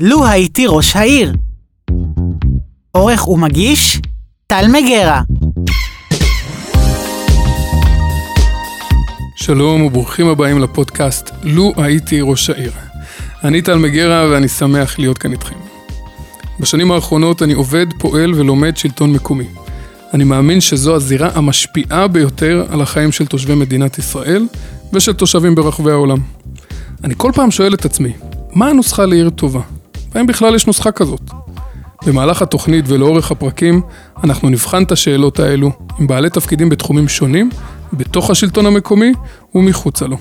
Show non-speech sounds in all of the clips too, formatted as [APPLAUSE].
לו הייתי ראש העיר. עורך ומגיש, טל מגרה. שלום וברוכים הבאים לפודקאסט לו הייתי ראש העיר. אני טל מגרה ואני שמח להיות כאן איתכם. בשנים האחרונות אני עובד, פועל ולומד שלטון מקומי. אני מאמין שזו הזירה המשפיעה ביותר על החיים של תושבי מדינת ישראל ושל תושבים ברחבי העולם. אני כל פעם שואל את עצמי, מה הנוסחה לעיר טובה? והאם בכלל יש נוסחה כזאת? במהלך התוכנית ולאורך הפרקים, אנחנו נבחן את השאלות האלו עם בעלי תפקידים בתחומים שונים, בתוך השלטון המקומי ומחוצה לו.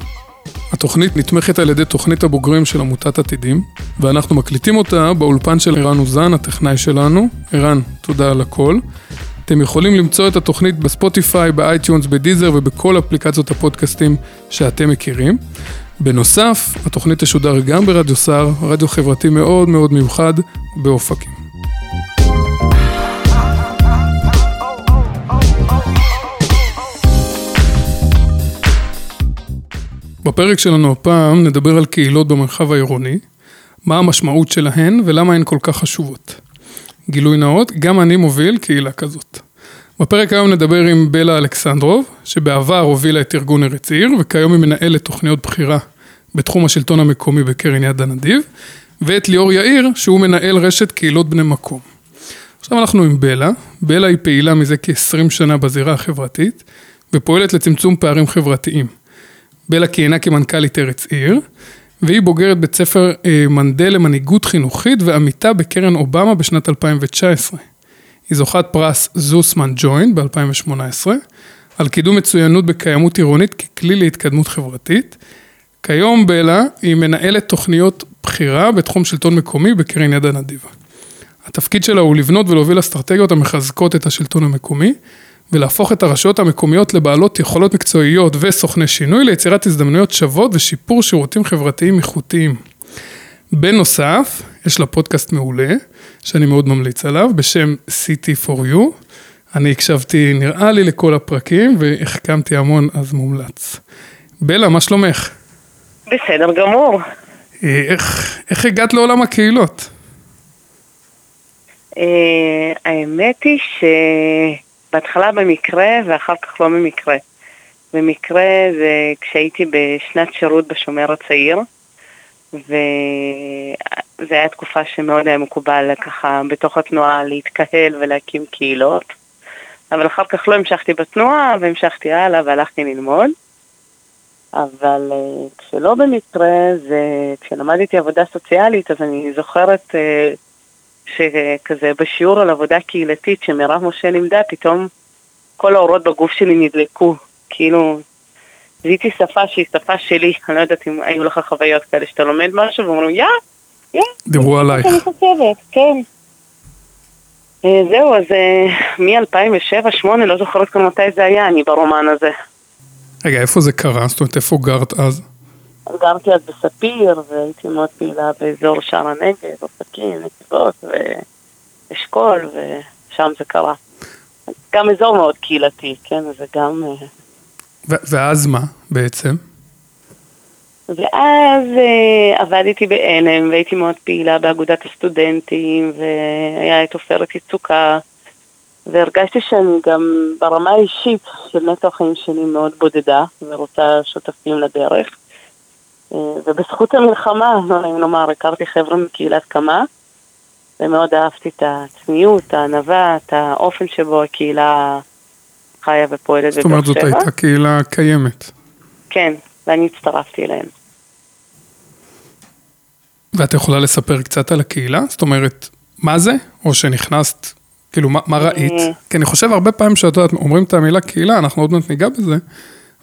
התוכנית נתמכת על ידי תוכנית הבוגרים של עמותת עתידים, ואנחנו מקליטים אותה באולפן של ערן אוזן, הטכנאי שלנו. ערן, תודה על הכל. אתם יכולים למצוא את התוכנית ב Spotify, ב iTunes, ב Deezer ובכל אפליקציות הפודקאסטים שאתם מכירים. בנוסף, התוכנית תשודר גם ברדיו סער, רדיו חברתי מאוד מאוד מיוחד באופקים. בפרק שלנו הפעם נדבר על קהילות במרחב העירוני, מה המשמעות שלהן ולמה הן כל כך חשובות. גילוי נאות, גם אני מוביל קהילה כזאת. בפרק היום נדבר עם בלה אלכסנדרוב, שבעבר הובילה את ארגון ארץ עיר, וכיום היא מנהלת תוכניות בחירה בתחום השלטון המקומי בקרן יד הנדיב, ואת ליאור יאיר, שהוא מנהל רשת קהילות בני מקום. עכשיו אנחנו עם בלה, בלה היא פעילה מזה כ-20 שנה בזירה החברתית, ופועלת לצמצום פערים חברתיים. בלה כיהנה כמנכ"לית ארץ עיר, והיא בוגרת בית ספר אה, מנדל למנהיגות חינוכית ועמיתה בקרן אובמה בשנת 2019. היא זוכת פרס זוסמן ג'וינט ב-2018, על קידום מצוינות בקיימות עירונית ככלי להתקדמות חברתית. כיום בלה היא מנהלת תוכניות בחירה בתחום שלטון מקומי בקרן יד הנדיבה. התפקיד שלה הוא לבנות ולהוביל אסטרטגיות המחזקות את השלטון המקומי, ולהפוך את הרשויות המקומיות לבעלות יכולות מקצועיות וסוכני שינוי ליצירת הזדמנויות שוות ושיפור שירותים חברתיים איכותיים. בנוסף, יש לה פודקאסט מעולה, שאני מאוד ממליץ עליו, בשם City for You. אני הקשבתי, נראה לי, לכל הפרקים, והחכמתי המון, אז מומלץ. בלה, מה שלומך? בסדר גמור. אה, איך, איך הגעת לעולם הקהילות? אה, האמת היא שבהתחלה במקרה ואחר כך לא במקרה. במקרה זה כשהייתי בשנת שירות בשומר הצעיר, וזו הייתה תקופה שמאוד היה מקובל ככה בתוך התנועה להתקהל ולהקים קהילות. אבל אחר כך לא המשכתי בתנועה והמשכתי הלאה והלכתי ללמוד. אבל uh, כשלא במקרה, זה כשלמדתי עבודה סוציאלית, אז אני זוכרת uh, שכזה בשיעור על עבודה קהילתית שמירב משה לימדה, פתאום כל האורות בגוף שלי נדלקו. כאילו, זיהיתי שפה שהיא שפה שלי, אני לא יודעת אם היו לך חוויות כאלה שאתה לומד משהו ואומרים, יא, יא. דיברו עלייך. כן. Uh, זהו, אז uh, מ-2007-2008, לא זוכרת כבר מתי זה היה, אני ברומן הזה. רגע, איפה זה קרה? זאת אומרת, איפה גרת אז? גרתי אז בספיר, והייתי מאוד פעילה באזור שער הנגב, אופקים, נתיבות ואשכול, ושם זה קרה. גם אזור מאוד קהילתי, כן, זה גם... ואז מה בעצם? ואז uh, עבדתי בעלם, והייתי מאוד פעילה באגודת הסטודנטים, והיה את עופרת יצוקה, והרגשתי שאני גם ברמה האישית של נטו החיים שלי מאוד בודדה, ורוצה שותפים לדרך. ובזכות המלחמה, [LAUGHS] לא נעים לומר, הכרתי חבר'ה מקהילת קמה, ומאוד אהבתי את הצניעות, הענווה, את האופן שבו הקהילה חיה ופועלת זאת אומרת, זאת הייתה קהילה קיימת. כן, ואני הצטרפתי אליהם. ואת יכולה לספר קצת על הקהילה? זאת אומרת, מה זה? או שנכנסת, כאילו, מה, מה ראית? כי אני חושב הרבה פעמים שאת יודעת, אומרים את המילה קהילה, אנחנו עוד מעט ניגע בזה,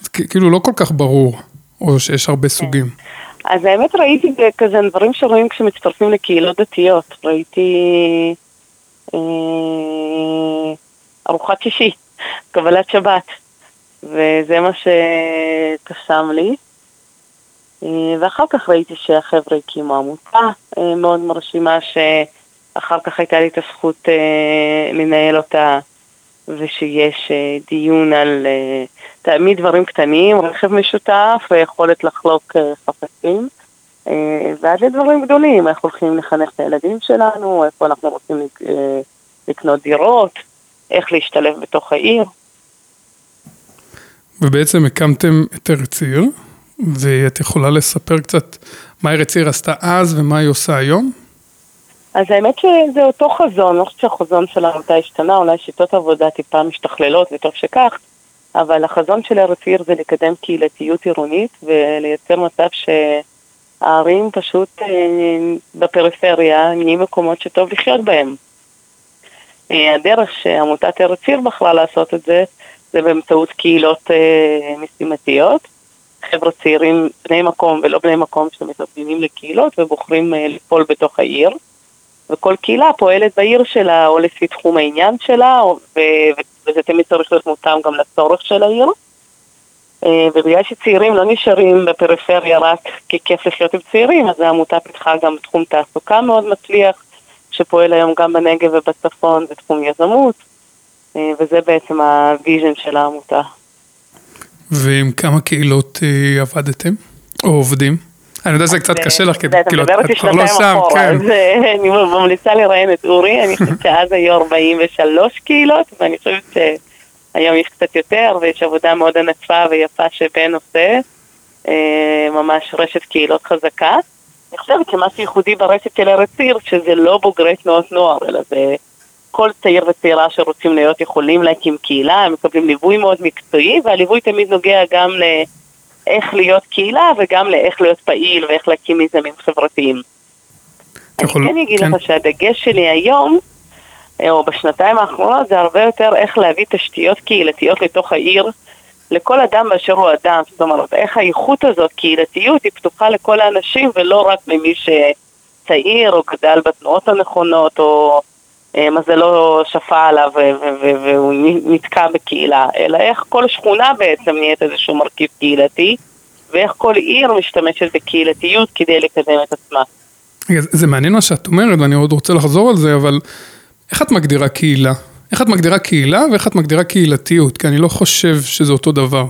אז כאילו לא כל כך ברור. או שיש הרבה סוגים? אז האמת ראיתי כזה דברים שרואים כשמצטרפים לקהילות דתיות. ראיתי אה, ארוחת שישי, קבלת שבת, וזה מה שקסם לי. אה, ואחר כך ראיתי שהחבר'ה הקימו עמותה אה, מאוד מרשימה, שאחר כך הייתה לי את הזכות אה, לנהל אותה, ושיש אה, דיון על... אה, תמיד דברים קטנים, רכב משותף ויכולת לחלוק חפצים. אה, ועד לדברים גדולים, איך הולכים לחנך את הילדים שלנו, איפה אנחנו רוצים לק- אה, לקנות דירות, איך להשתלב בתוך העיר. ובעצם הקמתם את ארץ עיר, ואת יכולה לספר קצת מה ארץ עיר עשתה אז ומה היא עושה היום? אז האמת שזה אותו חזון, אני חושבת שהחזון של העמותה השתנה, אולי שיטות עבודה טיפה משתכללות, וטוב שכך, אבל החזון של ארץ עיר זה לקדם קהילתיות עירונית ולייצר מצב שהערים פשוט אה, בפריפריה נהיים מקומות שטוב לחיות בהם. אה, הדרך שעמותת ארץ עיר בחרה לעשות את זה, זה באמצעות קהילות אה, משימתיות. חבר'ה צעירים, בני מקום ולא בני מקום שמתארגנים לקהילות ובוחרים לפעול בתוך העיר. וכל קהילה פועלת בעיר שלה או לפי תחום העניין שלה, וזה תמיד צריך להיות מותאם גם לצורך של העיר. אה, ובגלל שצעירים לא נשארים בפריפריה רק כי כיף לחיות עם צעירים, אז העמותה פיתחה גם תחום תעסוקה מאוד מצליח, שפועל היום גם בנגב ובצפון בתחום יזמות, אה, וזה בעצם ה vision של העמותה. ועם כמה קהילות אה, עבדתם? או עובדים? אני יודע שזה קצת קשה לך, כאילו, את כבר לא שם, כן. אז אה, אני ממליצה לראיין את אורי, אני חושבת [LAUGHS] שאז היו 43 קהילות, ואני חושבת שהיום יש קצת יותר, ויש עבודה מאוד ענפה ויפה שבן עושה, אה, ממש רשת קהילות חזקה. אני חושבת שמה שייחודי ברשת של ארץ עיר, שזה לא בוגרי תנועות נוער, אלא זה כל צעיר וצעירה שרוצים להיות יכולים להקים קהילה, הם מקבלים ליווי מאוד מקצועי, והליווי תמיד נוגע גם ל... איך להיות קהילה וגם לאיך להיות פעיל ואיך להקים מיזמים חברתיים. יכול- אני כן אגיד כן. לך שהדגש שלי היום, אה, או בשנתיים האחרונות, זה הרבה יותר איך להביא תשתיות קהילתיות לתוך העיר, לכל אדם באשר הוא אדם. זאת אומרת, איך האיכות הזאת, קהילתיות, היא פתוחה לכל האנשים ולא רק למי שצעיר או גדל בתנועות הנכונות, או אה, מזלו שפע עליו ו- ו- ו- והוא נתקע בקהילה, אלא איך כל שכונה בעצם נהיית איזשהו מרכיב קהילתי, ואיך כל עיר משתמשת בקהילתיות כדי לקדם את עצמה. זה- זה מעניין מה שאת אומרת, ואני עוד רוצה לחזור על זה, אבל איך את מגדירה קהילה? איך את מגדירה קהילה ואיך את מגדירה קהילתיות? כי אני לא חושב שזה אותו דבר.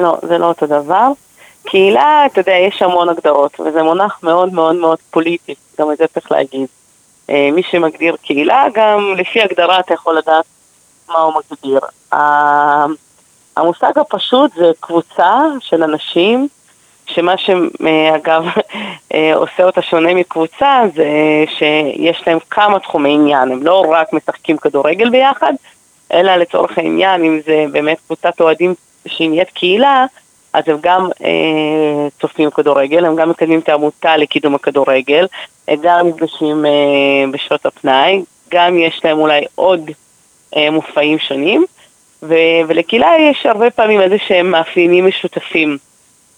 לא, זה לא אותו דבר. קהילה, אתה יודע, יש המון הגדרות, וזה מונח מאוד מאוד מאוד פוליטי, גם את זה צריך להגיד. אה, מי שמגדיר קהילה, גם לפי הגדרה אתה יכול לדעת מה הוא מגדיר. המושג הפשוט זה קבוצה של אנשים, שמה שאגב [LAUGHS] אה, עושה אותה שונה מקבוצה זה שיש להם כמה תחומי עניין, הם לא רק משחקים כדורגל ביחד, אלא לצורך העניין, אם זה באמת קבוצת אוהדים שהיא נהיית קהילה, אז הם גם אה, צופים כדורגל, הם גם מקדמים את העמותה לקידום הכדורגל, הם גם נפגשים אה, בשעות הפנאי, גם יש להם אולי עוד אה, מופעים שונים, ו- ולקהילה יש הרבה פעמים איזה שהם מאפיינים משותפים,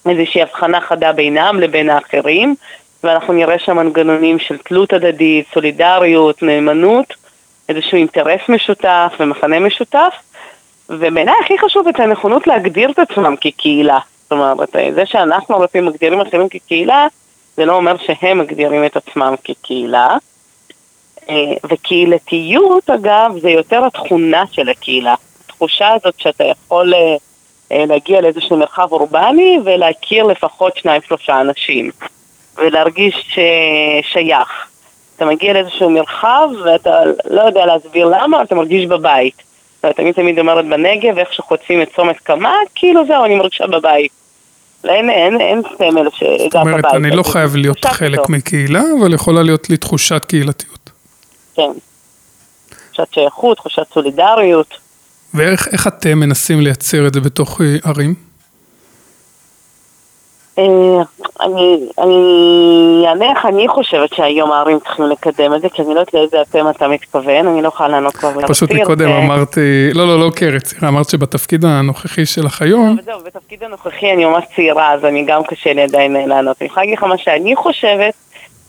איזושהי הבחנה חדה בינם לבין האחרים, ואנחנו נראה שם מנגנונים של תלות הדדית, סולידריות, נאמנות, איזשהו אינטרס משותף ומחנה משותף, ובעיניי הכי חשוב את הנכונות להגדיר את עצמם כקהילה. זאת אומרת, זה שאנחנו הרבה פעמים מגדירים אחרים כקהילה, זה לא אומר שהם מגדירים את עצמם כקהילה. אה, וקהילתיות, אגב, זה יותר התכונה של הקהילה. התחושה הזאת שאתה יכול אה, אה, להגיע לאיזשהו מרחב אורבני ולהכיר לפחות שניים שלושה אנשים, ולהרגיש שייך. אתה מגיע לאיזשהו מרחב ואתה לא יודע להסביר למה, אתה מרגיש בבית. ואתה תמיד תמיד אומרת בנגב, איך שחוצים את צומת קמה, כאילו זהו, אני מרגישה בבית. לא, אין, אין, אין סמל שגר זאת אומרת, בבית. אני לא חייב להיות חלק כזאת. מקהילה, אבל יכולה להיות לי תחושת קהילתיות. כן. תחושת שייכות, תחושת סולידריות. ואיך איך אתם מנסים לייצר את זה בתוך אה, ערים? אה, אני, אענה איך אני חושבת שהיום הערים צריכים לקדם את זה, כי אני לא יודעת לאיזה אתם אתה מתכוון, אני לא יכולה לענות כבר לארציר. פשוט מקודם ו- אמרת, אה, לא, לא, לא כארץ, אמרת שבתפקיד הנוכחי שלך היום, וזהו, בתפקיד הנוכחי אני ממש צעירה, אז אני גם קשה לי עדיין לענות. אני יכולה להגיד לך מה שאני חושבת,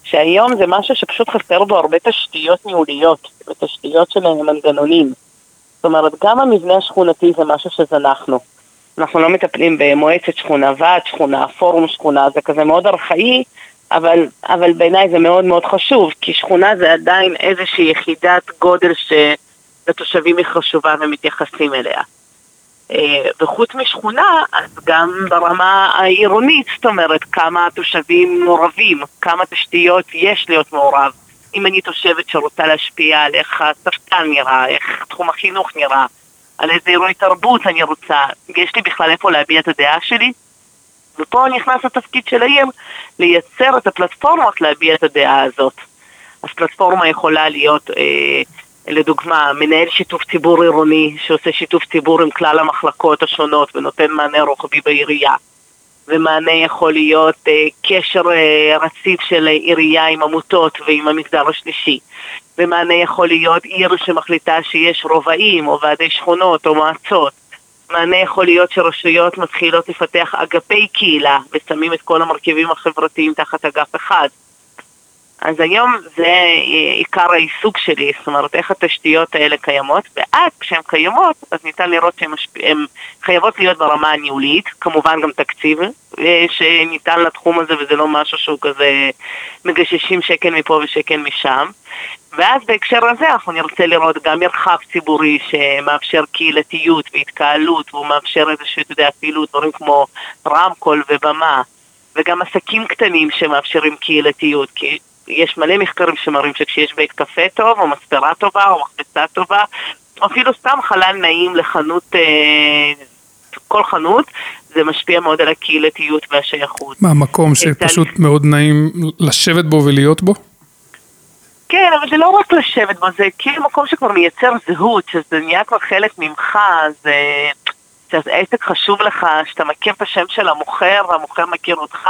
שהיום זה משהו שפשוט חסר בו הרבה תשתיות ניהוליות, ותשתיות של מנגנונים. זאת אומרת, גם המבנה השכונתי זה משהו שזנחנו. אנחנו לא מטפלים במועצת שכונה, ועד שכונה, פורום שכונה, זה כזה מאוד ארכאי, אבל, אבל בעיניי זה מאוד מאוד חשוב, כי שכונה זה עדיין איזושהי יחידת גודל שלתושבים היא חשובה ומתייחסים אליה. אה, וחוץ משכונה, אז גם ברמה העירונית, זאת אומרת, כמה תושבים מעורבים, כמה תשתיות יש להיות מעורב. אם אני תושבת שרוצה להשפיע על איך הספקן נראה, איך תחום החינוך נראה, על איזה אירועי תרבות אני רוצה, יש לי בכלל איפה להביע את הדעה שלי? ופה נכנס התפקיד של העיר לייצר את הפלטפורמות להביע את הדעה הזאת. אז פלטפורמה יכולה להיות, אה, לדוגמה, מנהל שיתוף ציבור עירוני שעושה שיתוף ציבור עם כלל המחלקות השונות ונותן מענה רוחבי בעירייה. ומענה יכול להיות אה, קשר אה, רציף של עירייה עם עמותות ועם המגזר השלישי. ומענה יכול להיות עיר שמחליטה שיש רובעים או ועדי שכונות או מועצות. מענה יכול להיות שרשויות מתחילות לפתח אגפי קהילה ושמים את כל המרכיבים החברתיים תחת אגף אחד. אז היום זה עיקר העיסוק שלי, זאת אומרת איך התשתיות האלה קיימות, ואז כשהן קיימות, אז ניתן לראות שהן משפ... חייבות להיות ברמה הניהולית, כמובן גם תקציב שניתן לתחום הזה וזה לא משהו שהוא כזה מגששים שקל מפה ושקל משם. ואז בהקשר הזה אנחנו נרצה לראות גם מרחב ציבורי שמאפשר קהילתיות והתקהלות והוא מאפשר איזושהי, אתה יודע, אפילו דברים כמו רמקול ובמה וגם עסקים קטנים שמאפשרים קהילתיות כי יש מלא מחקרים שמראים שכשיש בית קפה טוב או מספרה טובה או מחפצה טובה או אפילו סתם חלל נעים לחנות, אה, כל חנות זה משפיע מאוד על הקהילתיות והשייכות. מה, מקום שפשוט מאוד נעים לשבת בו ולהיות בו? כן, אבל זה לא רק לשבת בו, זה כאילו מקום שכבר מייצר זהות, שזה נהיה כבר חלק ממך, זה... שהעסק חשוב לך, שאתה מכיר את השם של המוכר, והמוכר מכיר אותך,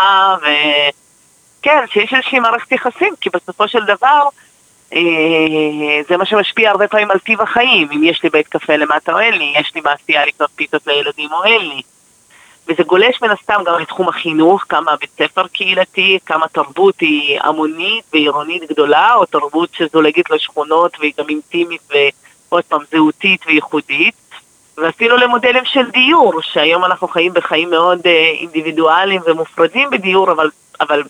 וכן, שיש איזושהי מערכת יחסים, כי בסופו של דבר, אה, זה מה שמשפיע הרבה פעמים על טיב החיים, אם יש לי בית קפה למטה או אין לי, יש לי מעשייה לקנות פיתות לילדים או אין לי. וזה גולש מן הסתם גם לתחום החינוך, כמה בית ספר קהילתי, כמה תרבות היא המונית ועירונית גדולה, או תרבות שזולגת לשכונות והיא גם אינטימית ועוד פעם זהותית וייחודית. ואפילו למודלים של דיור, שהיום אנחנו חיים בחיים מאוד אה, אינדיבידואליים ומופרדים בדיור, אבל, אבל,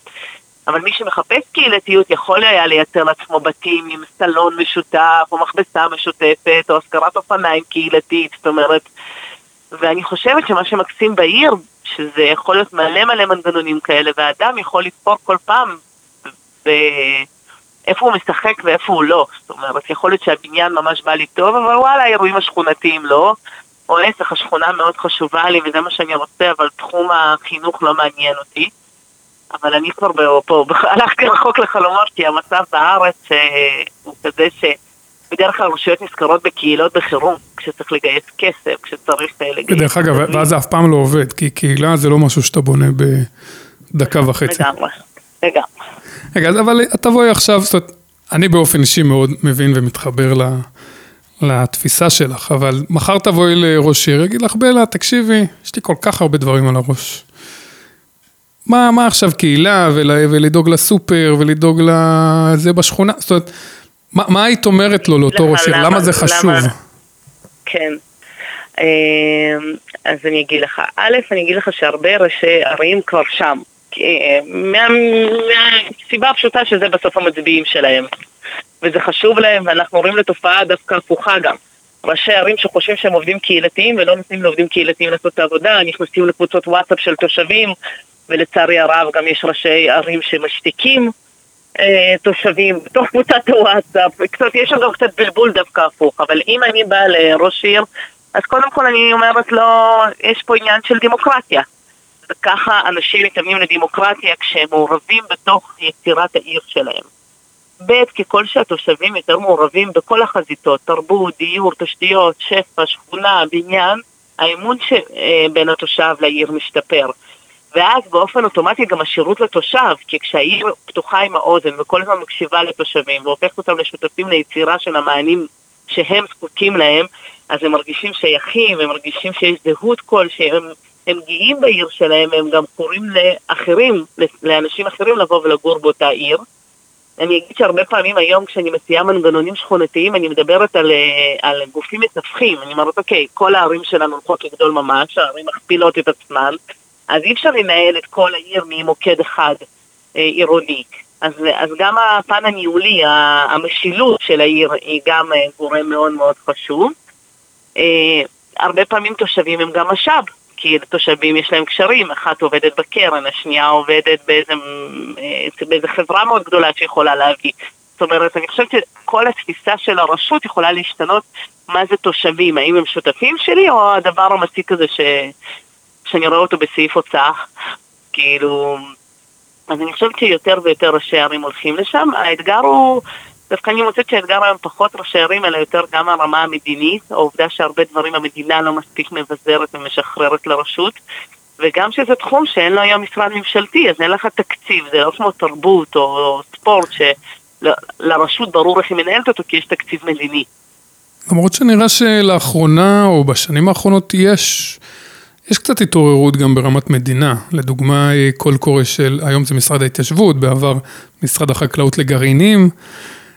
אבל מי שמחפש קהילתיות יכול היה לייצר לעצמו בתים עם סלון משותף, או מכבסה משותפת, או השכרת אופניים קהילתית, זאת אומרת, ואני חושבת שמה שמקסים בעיר, שזה יכול להיות מלא מלא מנגנונים כאלה, והאדם יכול לבחור כל פעם איפה הוא משחק ואיפה הוא לא. זאת אומרת, יכול להיות שהבניין ממש בא לי טוב, אבל וואלה, האירועים השכונתיים לא. או להפך, השכונה מאוד חשובה לי וזה מה שאני רוצה, אבל תחום החינוך לא מעניין אותי. אבל אני כבר פה, [LAUGHS] הלכתי רחוק לחלומות, כי המצב בארץ אה, הוא כזה ש... בדרך כלל רשויות נזכרות בקהילות בחירום, כשצריך לגייס כסף, כשצריך אה, לגייס... דרך אגב, ואז זה אף פעם לא עובד, כי קהילה זה לא משהו שאתה בונה בדקה וחצי. לגמרי, לגמרי. רגע, אבל תבואי עכשיו, זאת אומרת, אני באופן אישי מאוד מבין ומתחבר ל... לתפיסה שלך, אבל מחר תבואי לראש עיר, יגיד לך, בלה, תקשיבי, יש לי כל כך הרבה דברים על הראש. מה, מה עכשיו קהילה, ולדאוג לסופר, ולדאוג לזה בשכונה, זאת אומרת, מה, מה היית אומרת לו לאותו ראש עיר? למה, למה זה חשוב? למה... כן. אמ, אז אני אגיד לך, א', אני אגיד לך שהרבה ראשי ערים כבר שם. מהסיבה הפשוטה שזה בסוף המצביעים שלהם. וזה חשוב להם, ואנחנו רואים לתופעה דווקא הפוכה גם. ראשי ערים שחושבים שהם עובדים קהילתיים ולא נותנים לעובדים קהילתיים לעשות את העבודה, נכנסים לקבוצות וואטסאפ של תושבים, ולצערי הרב גם יש ראשי ערים שמשתיקים אה, תושבים בתוך קבוצת הוואטסאפ, וקצת, יש שם גם קצת בלבול דווקא הפוך, אבל אם אני באה לראש עיר, אז קודם כל אני אומרת לו, יש פה עניין של דמוקרטיה. וככה אנשים מתאמנים לדמוקרטיה כשהם מעורבים בתוך יצירת העיר שלהם. ב', ככל שהתושבים יותר מעורבים בכל החזיתות, תרבות, דיור, תשתיות, שפע, שכונה, בניין, האמון שבין התושב לעיר משתפר. ואז באופן אוטומטי גם השירות לתושב, כי כשהעיר פתוחה עם האוזן וכל הזמן מקשיבה לתושבים והופכת אותם לשותפים ליצירה של המענים שהם זקוקים להם, אז הם מרגישים שייכים, הם מרגישים שיש זהות כלשהם, הם גאים בעיר שלהם, הם גם קוראים לאחרים, לאנשים אחרים לבוא ולגור באותה עיר. אני אגיד שהרבה פעמים היום כשאני מציעה מנגנונים שכונתיים, אני מדברת על, אה, על גופים מתווכים. אני אומרת, אוקיי, כל הערים שלנו הולכות לגדול ממש, הערים מכפילות את עצמן, אז אי אפשר לנהל את כל העיר ממוקד אחד אה, עירוני. אז, אז גם הפן הניהולי, המשילות של העיר היא גם אה, גורם מאוד מאוד חשוב. אה, הרבה פעמים תושבים הם גם משאב, כי לתושבים יש להם קשרים, אחת עובדת בקרן, השנייה עובדת באיזה, באיזה חברה מאוד גדולה שיכולה להביא. זאת אומרת, אני חושבת שכל התפיסה של הרשות יכולה להשתנות מה זה תושבים, האם הם שותפים שלי או הדבר המציק הזה ש... שאני רואה אותו בסעיף הוצאה. כאילו, אז אני חושבת שיותר ויותר ראשי ערים הולכים לשם. האתגר הוא, דווקא אני מוצאת שהאתגר היום פחות ראשי ערים, אלא יותר גם הרמה המדינית, העובדה שהרבה דברים המדינה לא מספיק מבזרת ומשחררת לרשות. וגם שזה תחום שאין לו היום משרד ממשלתי, אז אין לך תקציב, זה לא כמו תרבות או, או ספורט שלרשות ברור איך היא מנהלת אותו כי יש תקציב מדיני. למרות שנראה שלאחרונה או בשנים האחרונות יש יש קצת התעוררות גם ברמת מדינה, לדוגמה קול קורא של, היום זה משרד ההתיישבות, בעבר משרד החקלאות לגרעינים,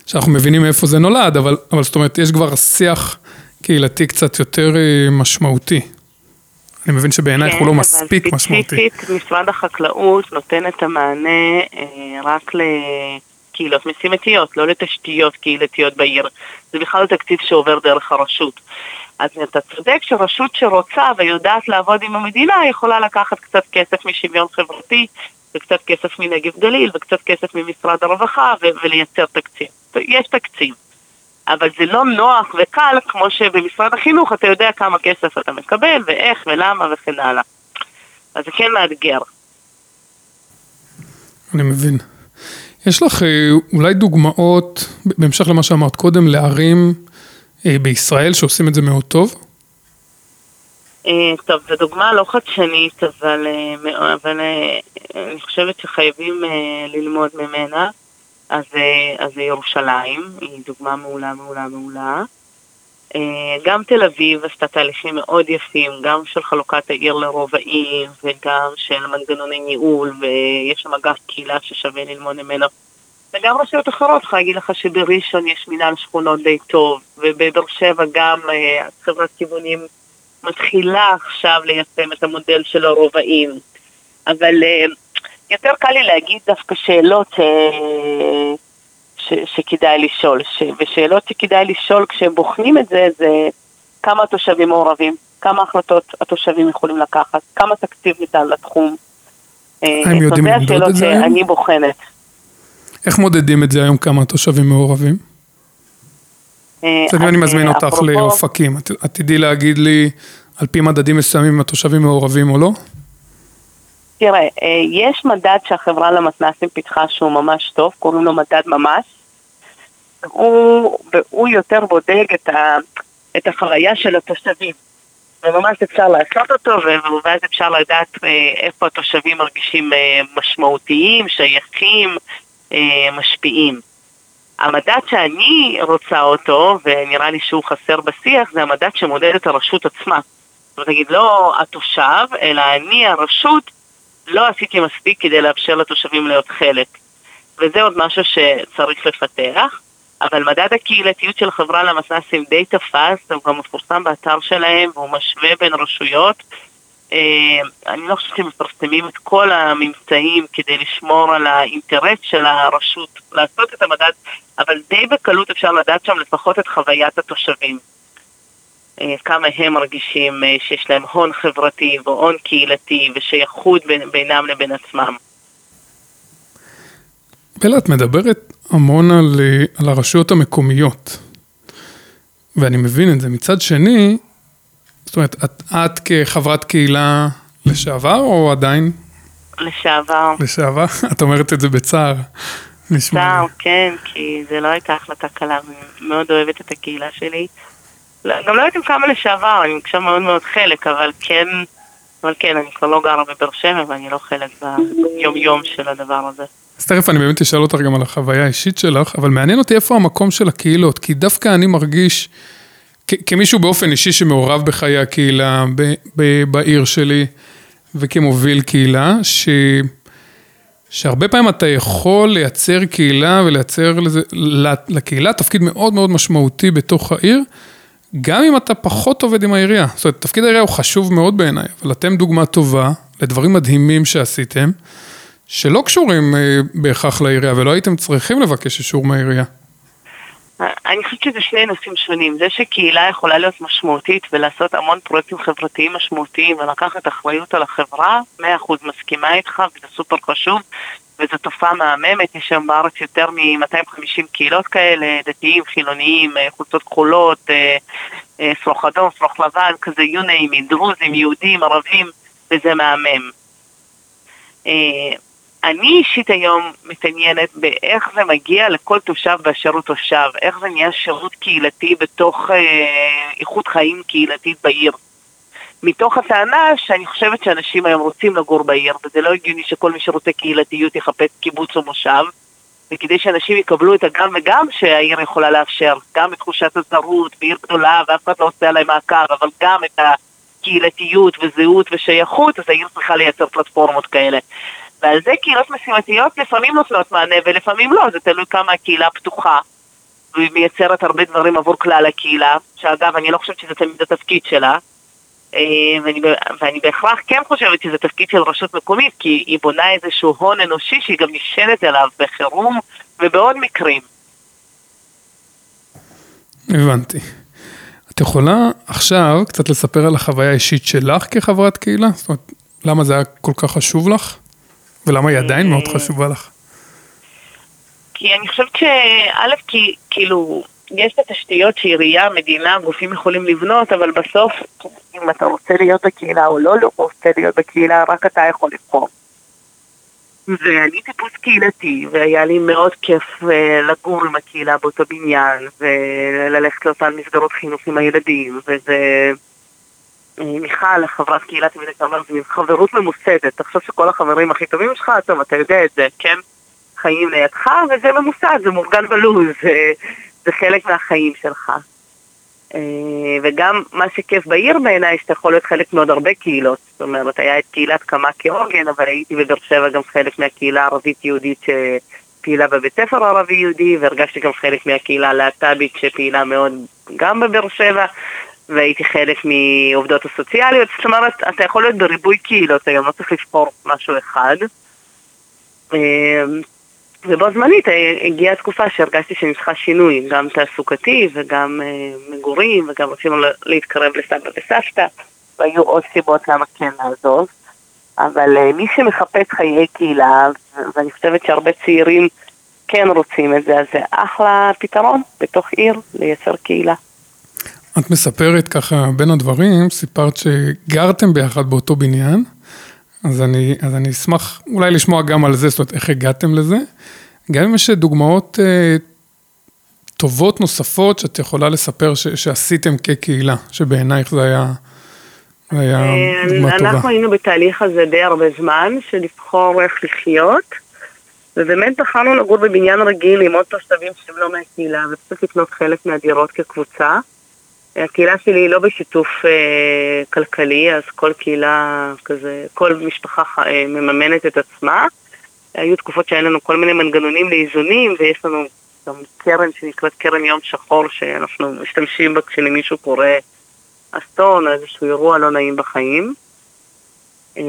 שאנחנו מבינים מאיפה זה נולד, אבל, אבל זאת אומרת, יש כבר שיח קהילתי קצת יותר אה, משמעותי. אני מבין שבעינייך כן, הוא לא מספיק משמעותי. כן, אבל ספציפית משרד החקלאות נותן את המענה אה, רק לקהילות משימתיות, לא לתשתיות קהילתיות בעיר. זה בכלל תקציב שעובר דרך הרשות. אז אתה צודק שרשות שרוצה ויודעת לעבוד עם המדינה יכולה לקחת קצת כסף משוויון חברתי וקצת כסף מנגב גליל וקצת כסף ממשרד הרווחה ו- ולייצר תקציב. יש תקציב. אבל זה לא נוח וקל כמו שבמשרד החינוך אתה יודע כמה כסף אתה מקבל ואיך ולמה וכן הלאה. אז זה כן מאתגר. אני מבין. יש לך אה, אולי דוגמאות, בהמשך למה שאמרת קודם, לערים בישראל שעושים את זה מאוד טוב? אה, טוב, זו דוגמה לא חדשנית, אבל, אה, אבל אני חושבת שחייבים ללמוד ממנה. אז, אז ירושלים, היא דוגמה מעולה, מעולה, מעולה. גם תל אביב עשתה תהליכים מאוד יפים, גם של חלוקת העיר לרובעים וגם של מנגנוני ניהול, ויש שם אגף קהילה ששווה ללמוד ממנו. וגם רשויות אחרות, יכולה להגיד לך שבראשון יש מנהל שכונות די טוב, ובבאר שבע גם אה, חברת כיוונים מתחילה עכשיו ליישם את המודל של הרובעים. אבל אה, יותר קל לי להגיד דווקא שאלות אה, ש, שכדאי לשאול, ש, ושאלות שכדאי לשאול כשהם בוחנים את זה, זה כמה התושבים מעורבים, כמה החלטות התושבים יכולים לקחת, כמה תקציב ניתן לתחום. הם יודעים למדוד את זה שאני בוחנת. איך מודדים את זה היום כמה התושבים מעורבים? אה, אני מזמין אותך לאופקים, את תדעי להגיד לי על פי מדדים מסוימים אם התושבים מעורבים או לא? תראה, אה, יש מדד שהחברה למתנ"סים פיתחה שהוא ממש טוב, קוראים לו מדד ממש. הוא, הוא יותר בודק את, ה, את החוויה של התושבים. וממש אפשר לעשות אותו, ואז אפשר לדעת אה, איפה התושבים מרגישים משמעותיים, שייכים, אה, משפיעים. המדד שאני רוצה אותו, ונראה לי שהוא חסר בשיח, זה המדד שמודד את הרשות עצמה. זאת אומרת, נגיד, לא התושב, אלא אני, הרשות, לא עשיתי מספיק כדי לאפשר לתושבים להיות חלק. וזה עוד משהו שצריך לפתח. אבל מדד הקהילתיות של החברה למתנ"סים די תפס, הוא גם מפורסם באתר שלהם, והוא משווה בין רשויות, אה, אני לא חושבת שהם מפרסמים את כל הממצאים כדי לשמור על האינטרס של הרשות לעשות את המדד, אבל די בקלות אפשר לדעת שם לפחות את חוויית התושבים. אה, כמה הם מרגישים אה, שיש להם הון חברתי והון קהילתי ושייכות בינם לבין עצמם. בלה, את מדברת המון על, על הרשויות המקומיות, ואני מבין את זה. מצד שני, זאת אומרת, את, את כחברת קהילה לשעבר או עדיין? לשעבר. לשעבר? [LAUGHS] את אומרת את זה בצער. בצער, כן, כי זה לא הייתה החלטה קלה, מאוד אוהבת את הקהילה שלי. לא, גם לא יודעת כמה לשעבר, אני מקשה מאוד מאוד חלק, אבל כן, אבל כן, אני כבר לא גרה בבאר שבע ואני לא חלק ביום יום של הדבר הזה. אז תכף אני באמת אשאל אותך גם על החוויה האישית שלך, אבל מעניין אותי איפה המקום של הקהילות, כי דווקא אני מרגיש... כמישהו באופן אישי שמעורב בחיי הקהילה בעיר שלי וכמוביל קהילה, ש, שהרבה פעמים אתה יכול לייצר קהילה ולייצר לזה, לקהילה תפקיד מאוד מאוד משמעותי בתוך העיר, גם אם אתה פחות עובד עם העירייה. זאת אומרת, תפקיד העירייה הוא חשוב מאוד בעיניי, אבל אתם דוגמה טובה לדברים מדהימים שעשיתם, שלא קשורים אה, בהכרח לעירייה ולא הייתם צריכים לבקש אישור מהעירייה. אני חושבת שזה שני נושאים שונים. זה שקהילה יכולה להיות משמעותית ולעשות המון פרויקטים חברתיים משמעותיים ולקחת אחריות על החברה, מאה אחוז מסכימה איתך וזה סופר חשוב. וזו תופעה מהממת, יש היום בארץ יותר מ-250 קהילות כאלה, דתיים, חילוניים, אה, חולצות כחולות, אה, אה, שרוך אדום, שרוך לבן, כזה you דרוזים, יהודים, ערבים, וזה מהמם. אני אישית היום מתעניינת באיך זה מגיע לכל תושב באשר הוא תושב, איך זה נהיה שירות קהילתי בתוך אה, איכות חיים קהילתית בעיר. מתוך הטענה שאני חושבת שאנשים היום רוצים לגור בעיר, וזה לא הגיוני שכל מי שרוצה קהילתיות יחפש קיבוץ או מושב, וכדי שאנשים יקבלו את הגם וגם שהעיר יכולה לאפשר, גם את תחושת הזרות בעיר גדולה ואף אחד לא עושה עליהם מעקב, אבל גם את הקהילתיות וזהות ושייכות, אז העיר צריכה לייצר פלטפורמות כאלה. ועל זה קהילות משימתיות לפעמים נותנות מענה ולפעמים לא, זה תלוי כמה הקהילה פתוחה. והיא מייצרת הרבה דברים עבור כלל הקהילה, שאגב, אני לא חושבת שזה תמיד התפקיד שלה, אה, ואני, ואני בהכרח כן חושבת שזה תפקיד של רשות מקומית, כי היא בונה איזשהו הון אנושי שהיא גם נשענת עליו בחירום ובעוד מקרים. הבנתי. את יכולה עכשיו קצת לספר על החוויה האישית שלך כחברת קהילה? זאת אומרת, למה זה היה כל כך חשוב לך? ולמה היא עדיין מאוד אה, חשובה לך? כי אני חושבת שא', כי כאילו, יש את התשתיות שעירייה, מדינה, גופים יכולים לבנות, אבל בסוף, אם אתה רוצה להיות בקהילה או לא, לא רוצה להיות בקהילה, רק אתה יכול לבחור. ואני טיפוס קהילתי, והיה לי מאוד כיף uh, לגור עם הקהילה באותו בניין, וללכת לאותן מסגרות חינוך עם הילדים, וזה... מיכל, חברת קהילת אומרת, זה חברות ממוסדת, תחשוב שכל החברים הכי טובים שלך, טוב, אתה יודע את זה, כן? חיים לידך, וזה ממוסד, זה מאורגן בלוז, זה, זה חלק מהחיים שלך. אה, וגם מה שכיף בעיר בעיניי, שאתה יכול להיות חלק מעוד הרבה קהילות. זאת אומרת, היה את קהילת קמה כעוגן, אבל הייתי בבאר שבע גם חלק מהקהילה הערבית-יהודית שפעילה בבית ספר ערבי-יהודי, והרגשתי גם חלק מהקהילה הלהט"בית שפעילה מאוד גם בבאר שבע. והייתי חלק מעובדות הסוציאליות, זאת אומרת, אתה יכול להיות בריבוי קהילות היום, לא צריך לבחור משהו אחד. ובו זמנית הגיעה תקופה שהרגשתי שאני צריכה שינוי, גם תעסוקתי וגם uh, מגורים וגם רצינו להתקרב לסבא וסבתא והיו עוד סיבות למה כן לעזוב אבל uh, מי שמחפש חיי קהילה, ואני חושבת שהרבה צעירים כן רוצים את זה, אז זה אחלה פתרון בתוך עיר לייצר קהילה. את מספרת ככה בין הדברים, סיפרת שגרתם ביחד באותו בניין. אז אני, אז אני אשמח אולי לשמוע גם על זה, זאת אומרת, איך הגעתם לזה. גם אם יש דוגמאות אה, טובות נוספות שאת יכולה לספר ש, שעשיתם כקהילה, שבעינייך זה היה, זה היה אה, דוגמה אנחנו טובה. אנחנו היינו בתהליך הזה די הרבה זמן, של לבחור איך לחיות, ובאמת בחרנו לגור בבניין רגיל עם עוד תושבים שהם לא מהקהילה, ופשוט לקנות חלק מהדירות כקבוצה. הקהילה שלי היא לא בשיתוף אה, כלכלי, אז כל קהילה כזה, כל משפחה אה, מממנת את עצמה. היו תקופות שהיו לנו כל מיני מנגנונים לאיזונים, ויש לנו גם קרן שנקראת קרן יום שחור, שאנחנו משתמשים בה כשלמישהו קורה אסון או איזשהו אירוע לא נעים בחיים, אה,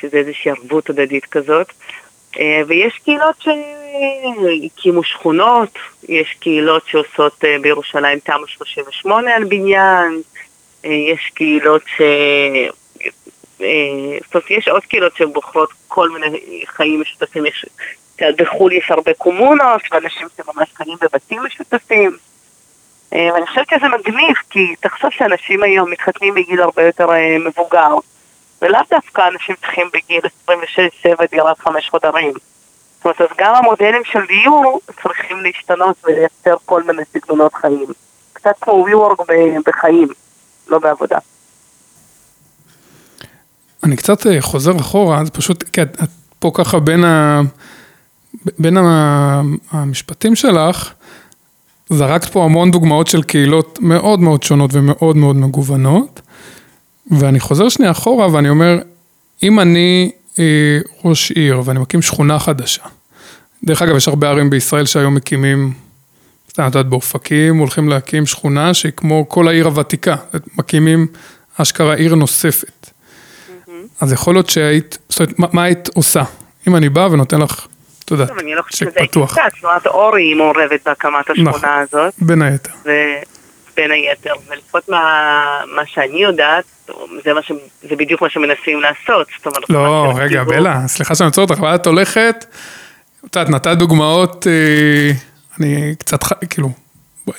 שזה איזושהי ערבות הדדית כזאת. אה, ויש קהילות שהקימו שכונות, יש קהילות שעושות אה, בירושלים תמ"א 38 על בניין, אה, יש קהילות ש... אומרת, יש עוד קהילות שהן בוחרות כל מיני חיים משותפים. יש... בחו"ל יש הרבה קומונות, ואנשים שממש חיים בבתים משותפים. ואני חושבת שזה מגניב, כי תחשוב שאנשים היום מתחתנים בגיל הרבה יותר מבוגר. ולאו דווקא אנשים צריכים בגיל 26-7 דירת חמש חודרים. זאת אומרת, אז גם המודלים של דיור צריכים להשתנות ולייצר כל מיני סגנונות חיים. קצת כמו WeWork בחיים, לא בעבודה. אני קצת אה, חוזר אחורה, זה פשוט, כי את, את פה ככה בין, ה, בין המשפטים שלך, זרקת פה המון דוגמאות של קהילות מאוד מאוד שונות ומאוד מאוד מגוונות. ואני חוזר שנייה אחורה ואני אומר, אם אני אה, ראש עיר ואני מקים שכונה חדשה, דרך אגב, יש הרבה ערים בישראל שהיום מקימים, את יודעת, באופקים הולכים להקים שכונה שהיא כמו כל העיר הוותיקה, מקימים אשכרה עיר נוספת. Mm-hmm. אז יכול להיות שהיית, זאת אומרת, מה, מה היית עושה? אם אני בא ונותן לך את יודעת, טוב, אני לא חושבת צ'ק שזה פתוח. הייתה, תנועת אורי היא מעורבת בהקמת השכונה נכון. הזאת, בין היתר. ובין היתר, ולפחות מה, מה שאני יודעת, זה, מה ש, זה בדיוק מה שמנסים לעשות, אומרת... לא, רגע, בלה, סליחה שאני עוצר אותך, אבל את הולכת, את יודעת, נתת דוגמאות, אה, אני קצת, כאילו,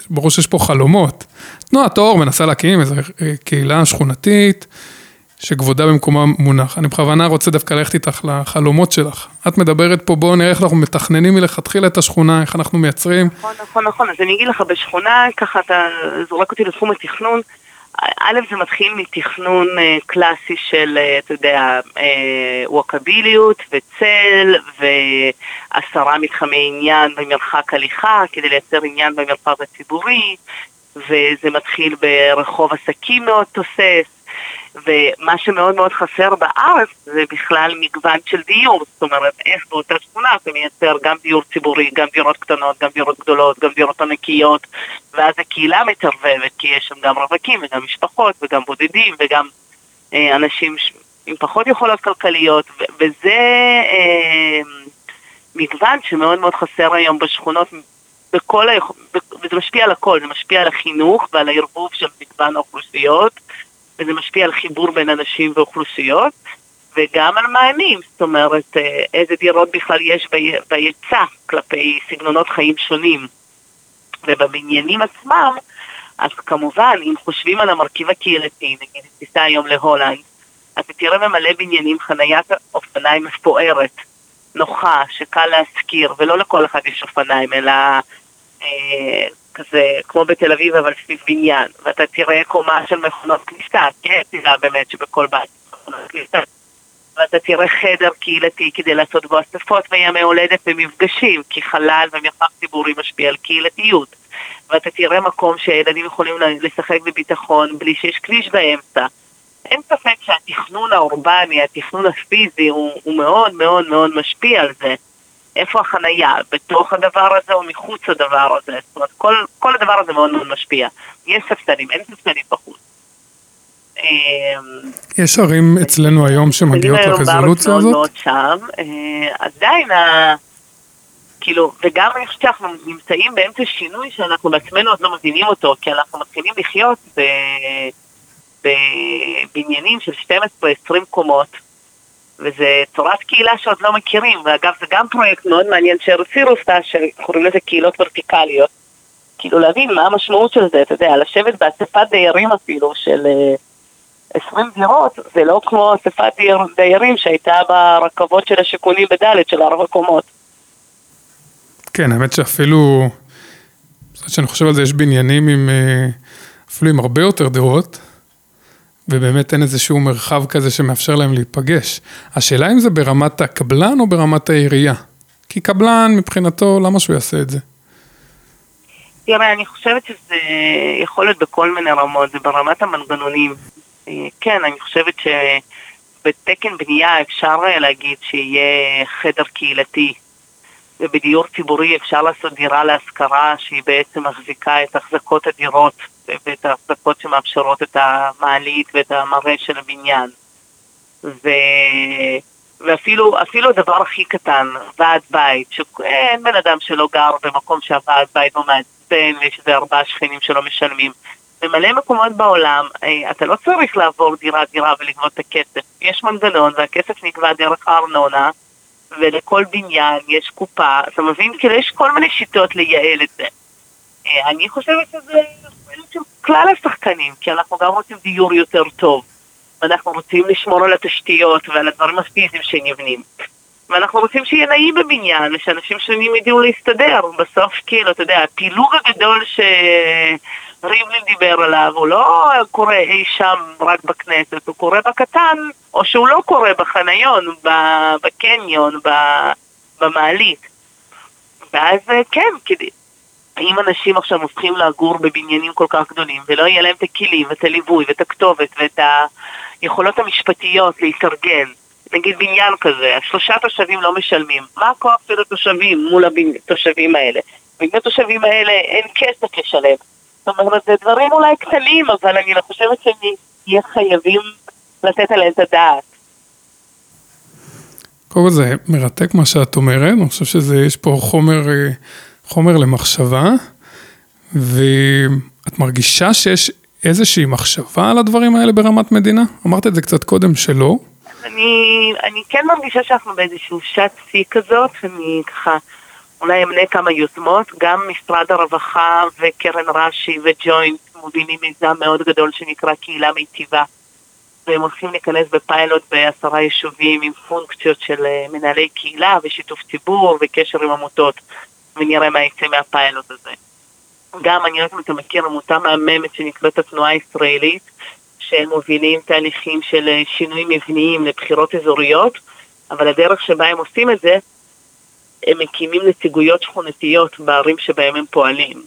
ברור שיש פה חלומות. תנועת אור מנסה להקים איזו אה, קהילה שכונתית, שכבודה במקומה מונח. אני בכוונה רוצה דווקא ללכת איתך לחלומות שלך. את מדברת פה, בואו נראה איך אנחנו מתכננים מלכתחילה את השכונה, איך אנחנו מייצרים. נכון, נכון, נכון. אז אני אגיד לך, בשכונה, ככה אתה זורק אותי לתחום התכנון. א', זה מתחיל מתכנון אה, קלאסי של, אה, אתה יודע, אה, ווקביליות וצל ועשרה מתחמי עניין במרחק הליכה כדי לייצר עניין במרחב הציבורי, וזה מתחיל ברחוב עסקים מאוד תוסס. ומה שמאוד מאוד חסר בארץ זה בכלל מגוון של דיור, זאת אומרת איך באותה שכונה אתה מייצר גם דיור ציבורי, גם דירות קטנות, גם דירות גדולות, גם דירות ענקיות, ואז הקהילה מתערבבת, כי יש שם גם רווקים וגם משפחות וגם בודדים וגם אה, אנשים. עם פחות יכולות כלכליות, וזה אה, מגוון שמאוד מאוד חסר היום בשכונות בכל היכ... וזה משפיע על הכל, זה משפיע על החינוך ועל הערבוב של מגוון האוכלוסיות. וזה משפיע על חיבור בין אנשים ואוכלוסיות, וגם על מענים, זאת אומרת, אה, איזה דירות בכלל יש בהיצע כלפי סגנונות חיים שונים. ובבניינים עצמם, אז כמובן, אם חושבים על המרכיב הקהילתי, נגיד תיסע היום להולנד, אתה תראה ממלא בניינים חניית אופניים מפוארת, נוחה, שקל להשכיר, ולא לכל אחד יש אופניים, אלא אה, כזה, כמו בתל אביב, אבל סביב בניין, ואתה תראה קומה של מכונות כניסה, כן, תראה באמת שבכל בית מכונות כניסה. ואתה תראה חדר קהילתי כדי לעשות בו אספות וימי הולדת ומפגשים, כי חלל ומרחב ציבורי משפיע על קהילתיות. ואתה תראה מקום שילדים יכולים לשחק בביטחון בלי שיש כביש באמצע. אין ספק שהתכנון האורבני, התכנון הפיזי, הוא, הוא מאוד מאוד מאוד משפיע על זה. איפה החנייה, בתוך הדבר הזה או מחוץ לדבר הזה. זאת אומרת, כל, כל הדבר הזה מאוד מאוד משפיע. יש ספסלים, אין ספסלים בחוץ. אמ, יש ערים אצלנו היום שמגיעות לרזולוציה הזאת? מאוד שם, אה, עדיין, ה... כאילו, וגם אני חושבת שאנחנו נמצאים באמצע שינוי שאנחנו בעצמנו עוד לא מבינים אותו, כי אנחנו מתחילים לחיות. בבניינים של 12-20 קומות, וזה צורת קהילה שעוד לא מכירים, ואגב זה גם פרויקט מאוד מעניין שארציר עושה, שקוראים לזה קהילות ורטיקליות. כאילו להבין מה המשמעות של זה, אתה יודע, לשבת באספת דיירים אפילו של אה, 20 דירות, זה לא כמו אספת דייר, דיירים שהייתה ברכבות של השיכונים בדלת של ארבע קומות. כן, האמת שאפילו, זאת שאני חושב על זה, יש בניינים עם, אה, אפילו עם הרבה יותר דירות, ובאמת אין איזשהו מרחב כזה שמאפשר להם להיפגש. השאלה אם זה ברמת הקבלן או ברמת העירייה. כי קבלן, מבחינתו, למה שהוא יעשה את זה? תראה, אני חושבת שזה יכול להיות בכל מיני רמות, זה ברמת המנגנונים. אה, כן, אני חושבת שבתקן בנייה אפשר אה, להגיד שיהיה חדר קהילתי, ובדיור ציבורי אפשר לעשות דירה להשכרה שהיא בעצם מחזיקה את החזקות הדירות ואת ההחזקות שמאפשרות את המעלית ואת המראה של הבניין. ו... ואפילו אפילו הדבר הכי קטן, ועד בית, שאין בן אדם שלא גר במקום שהוועד בית לא מעצבן ויש איזה ארבעה שכנים שלא משלמים. במלא מקומות בעולם אה, אתה לא צריך לעבור דירה דירה ולגבות את הכסף. יש מנגנון והכסף נקבע דרך הארנונה ולכל בניין יש קופה, אתה מבין? כאילו יש כל מיני שיטות לייעל את זה. אה, אני חושבת שזה כלל השחקנים, כי אנחנו גם רוצים דיור יותר טוב. ואנחנו רוצים לשמור על התשתיות ועל הדברים הפיזיים שנבנים. ואנחנו רוצים שיהיה נעים בבניין, ושאנשים שונים ידעו להסתדר. בסוף, כאילו, אתה יודע, הפילוג הגדול שריבלין דיבר עליו, הוא לא קורה אי שם רק בכנסת, הוא קורה בקטן, או שהוא לא קורה בחניון, בקניון, במעלית. ואז כן, כדי... אם אנשים עכשיו הופכים לגור בבניינים כל כך גדולים ולא יהיה להם את הכלים ואת הליווי ואת הכתובת ואת היכולות המשפטיות להתארגן, נגיד בניין כזה, שלושה תושבים לא משלמים, מה הכוח של התושבים מול התושבים האלה? ואם לתושבים האלה אין כסף לשלם. זאת אומרת, זה דברים אולי קטנים, אבל אני לא חושבת שנהיה חייבים לתת עליהם את הדעת. קודם כל זה מרתק מה שאת אומרת, אני חושב שיש פה חומר, אה, חומר למחשבה, ואת מרגישה שיש איזושהי מחשבה על הדברים האלה ברמת מדינה? אמרת את זה קצת קודם שלא. אני, אני כן מרגישה שאנחנו באיזשהו שעת שיא כזאת, אני ככה אולי אמנה כמה יוזמות, גם משרד הרווחה וקרן רש"י וג'וינט מובילים מיזם מאוד גדול שנקרא קהילה מיטיבה. והם הולכים להיכנס בפיילוט בעשרה יישובים עם פונקציות של אה, מנהלי קהילה ושיתוף ציבור וקשר עם עמותות, ונראה מה יצא מהפיילוט הזה. גם, אני לא יודעת אם אתה מכיר עמותה מהממת שנקראת התנועה הישראלית, שהם מובילים תהליכים של אה, שינויים מבניים לבחירות אזוריות, אבל הדרך שבה הם עושים את זה, הם מקימים נציגויות שכונתיות בערים שבהם הם פועלים.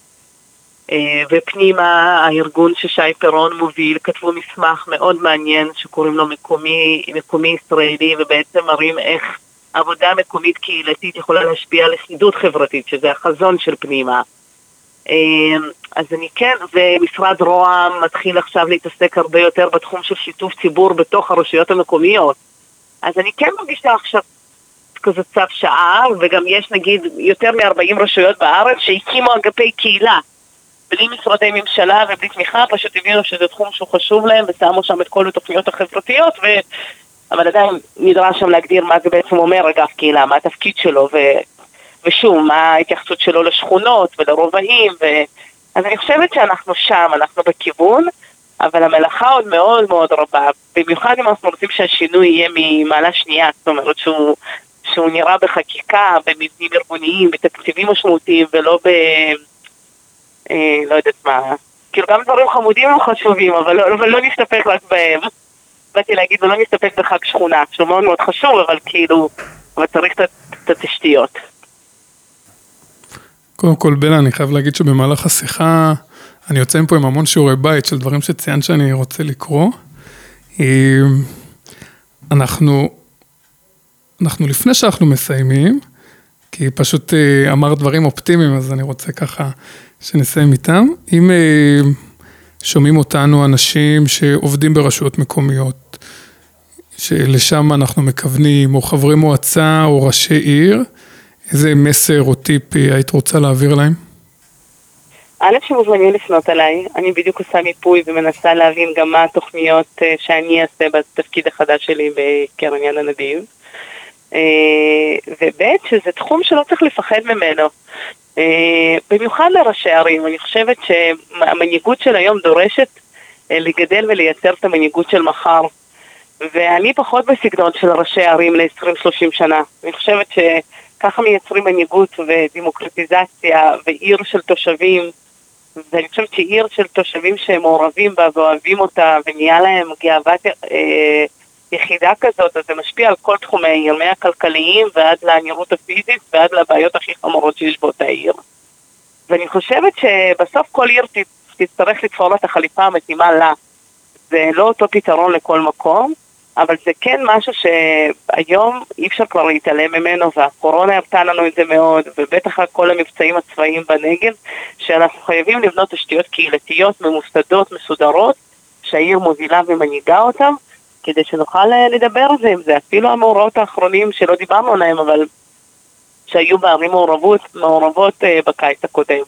אה, ופנימה, הארגון ששי פירון מוביל, כתבו מסמך מאוד מעניין שקוראים לו מקומי, מקומי ישראלי, ובעצם מראים איך עבודה מקומית קהילתית יכולה להשפיע על לכידות חברתית, שזה החזון של פנימה. אה, אז אני כן, ומשרד רוה"מ מתחיל עכשיו להתעסק הרבה יותר בתחום של שיתוף ציבור בתוך הרשויות המקומיות. אז אני כן מרגישה עכשיו כזה צו שעה, וגם יש נגיד יותר מ-40 רשויות בארץ שהקימו אגפי קהילה. בלי משרדי ממשלה ובלי תמיכה, פשוט הבינו שזה תחום שהוא חשוב להם ושמו שם את כל התוכניות החברתיות, ו... אבל עדיין נדרש שם להגדיר מה זה בעצם אומר אגף קהילה, מה התפקיד שלו, ו... ושוב, מה ההתייחסות שלו לשכונות ולרובעים, ו... אז אני חושבת שאנחנו שם, אנחנו בכיוון, אבל המלאכה עוד מאוד מאוד רבה, במיוחד אם אנחנו רוצים שהשינוי יהיה ממעלה שנייה, זאת אומרת שהוא, שהוא נראה בחקיקה, במבנים ארגוניים, בתקציבים משמעותיים ולא ב... אה, לא יודעת מה, כאילו גם דברים חמודים הם חשובים, אבל לא, אבל לא נסתפק רק בהם. באתי להגיד, ולא נסתפק בחג שכונה, שהוא מאוד מאוד חשוב, אבל כאילו, אבל צריך את התשתיות. קודם כל, בלה, אני חייב להגיד שבמהלך השיחה, אני יוצא מפה עם המון שיעורי בית של דברים שציינת שאני רוצה לקרוא. אה, אנחנו, אנחנו לפני שאנחנו מסיימים, כי פשוט אה, אמרת דברים אופטימיים, אז אני רוצה ככה שנסיים איתם. אם אה, שומעים אותנו אנשים שעובדים ברשויות מקומיות, שלשם אנחנו מכוונים, או חברי מועצה או ראשי עיר, איזה מסר או טיפ היית רוצה להעביר להם? א', שמוזמנים לפנות אליי, אני בדיוק עושה מיפוי ומנסה להבין גם מה התוכניות אה, שאני אעשה בתפקיד החדש שלי בקרן יד הנדיב. וב', שזה תחום שלא צריך לפחד ממנו. אה, במיוחד לראשי ערים, אני חושבת שהמנהיגות של היום דורשת אה, לגדל ולייצר את המנהיגות של מחר. ואני פחות בסגנון של ראשי ערים ל-20-30 שנה. אני חושבת שככה מייצרים מנהיגות ודמוקרטיזציה ועיר של תושבים, ואני חושבת שעיר של תושבים שהם מעורבים בה ואוהבים אותה ונהיה להם גאוות אה, יחידה כזאת, אז זה משפיע על כל תחומי העיר, מהכלכליים ועד לנראות הפיזית ועד לבעיות הכי חמורות שיש באותה עיר. ואני חושבת שבסוף כל עיר תצטרך לתפור לה את החליפה המתאימה לה. זה לא אותו פתרון לכל מקום, אבל זה כן משהו שהיום אי אפשר כבר להתעלם ממנו, והקורונה הרתה לנו את זה מאוד, ובטח כל המבצעים הצבאיים בנגב, שאנחנו חייבים לבנות תשתיות קהילתיות ממוסדות, מסודרות, שהעיר מובילה ומנהיגה אותן, כדי שנוכל אה, לדבר על זה זה. אפילו המאורעות האחרונים שלא דיברנו עליהם, אבל שהיו בערים מעורבות, מעורבות uh, בקיץ הקודם.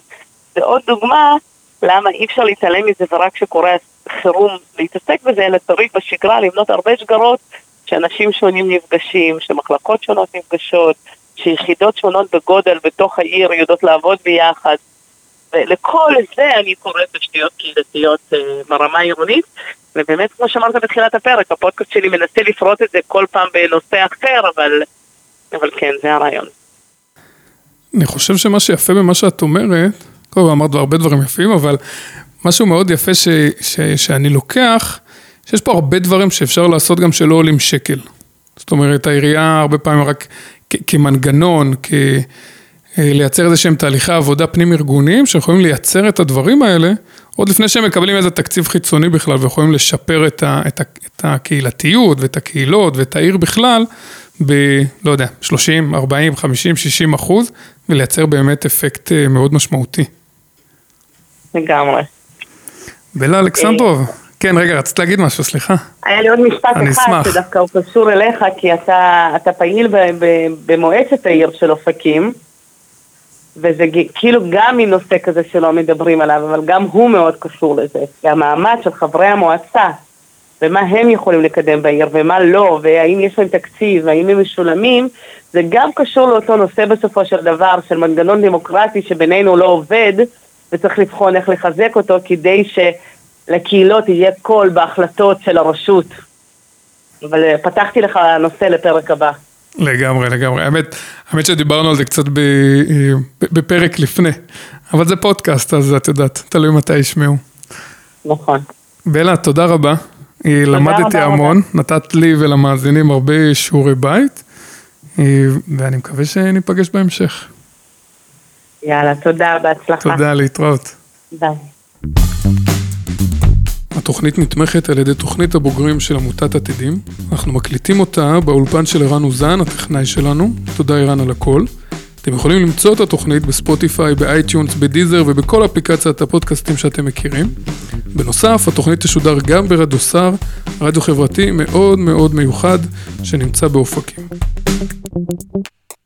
זה עוד דוגמה למה אי אפשר להתעלם מזה ורק כשקורה חירום להתעסק בזה, אלא צריך בשגרה לבנות הרבה שגרות שאנשים שונים נפגשים, שמחלקות שונות נפגשות, שיחידות שונות בגודל בתוך העיר יודעות לעבוד ביחד. ולכל זה אני קוראת תשתיות קהילתיות uh, ברמה העירונית, ובאמת, כמו שאמרת בתחילת הפרק, הפודקאסט שלי מנסה לפרוט את זה כל פעם בנושא אחר, אבל, אבל כן, זה הרעיון. אני חושב שמה שיפה במה שאת אומרת, קודם אמרת הרבה דברים יפים, אבל משהו מאוד יפה ש, ש, שאני לוקח, שיש פה הרבה דברים שאפשר לעשות גם שלא עולים שקל. זאת אומרת, העירייה הרבה פעמים רק כ, כמנגנון, כ... אה, איזה שהם תהליכי עבודה פנים ארגוניים שיכולים לייצר את הדברים האלה עוד לפני שהם מקבלים איזה תקציב חיצוני בכלל ויכולים לשפר את, ה, את, ה, את הקהילתיות ואת הקהילות ואת העיר בכלל ב... לא יודע, 30, 40, 50, 60 אחוז ולייצר באמת אפקט אה, מאוד משמעותי. לגמרי. בלה אלכסנדרוב, כן, רגע, רצית להגיד משהו, סליחה. היה לי עוד משפט אחד. שדווקא הוא קשור אליך, כי אתה, אתה פעיל במועצת העיר של אופקים, וזה כאילו גם מנושא כזה שלא מדברים עליו, אבל גם הוא מאוד קשור לזה. כי המעמד של חברי המועצה, ומה הם יכולים לקדם בעיר ומה לא, והאם יש להם תקציב, והאם הם משולמים, זה גם קשור לאותו נושא בסופו של דבר, של מנגנון דמוקרטי שבינינו לא עובד, וצריך לבחון איך לחזק אותו כדי שלקהילות יהיה קול בהחלטות של הרשות. אבל אה, פתחתי לך נושא לפרק הבא. לגמרי, לגמרי. האמת, האמת שדיברנו על זה קצת ב, בפרק לפני, אבל זה פודקאסט, אז את יודעת, תלוי מתי ישמעו. נכון. בלה, תודה רבה. אה, למדתי רבה, המון, נתת לי ולמאזינים הרבה שיעורי בית, אה, ואני מקווה שניפגש בהמשך. יאללה, תודה, בהצלחה. תודה, להתראות. ביי. התוכנית נתמכת על ידי תוכנית הבוגרים של עמותת עתידים. אנחנו מקליטים אותה באולפן של ערן אוזן, הטכנאי שלנו. תודה ערן על הכל. אתם יכולים למצוא את התוכנית ב Spotify, ב iTunes, ב Deezer ובכל אפליקציית הפודקאסטים שאתם מכירים. בנוסף, התוכנית תשודר גם ברדיו סער, רדיו חברתי מאוד מאוד מיוחד שנמצא באופקים.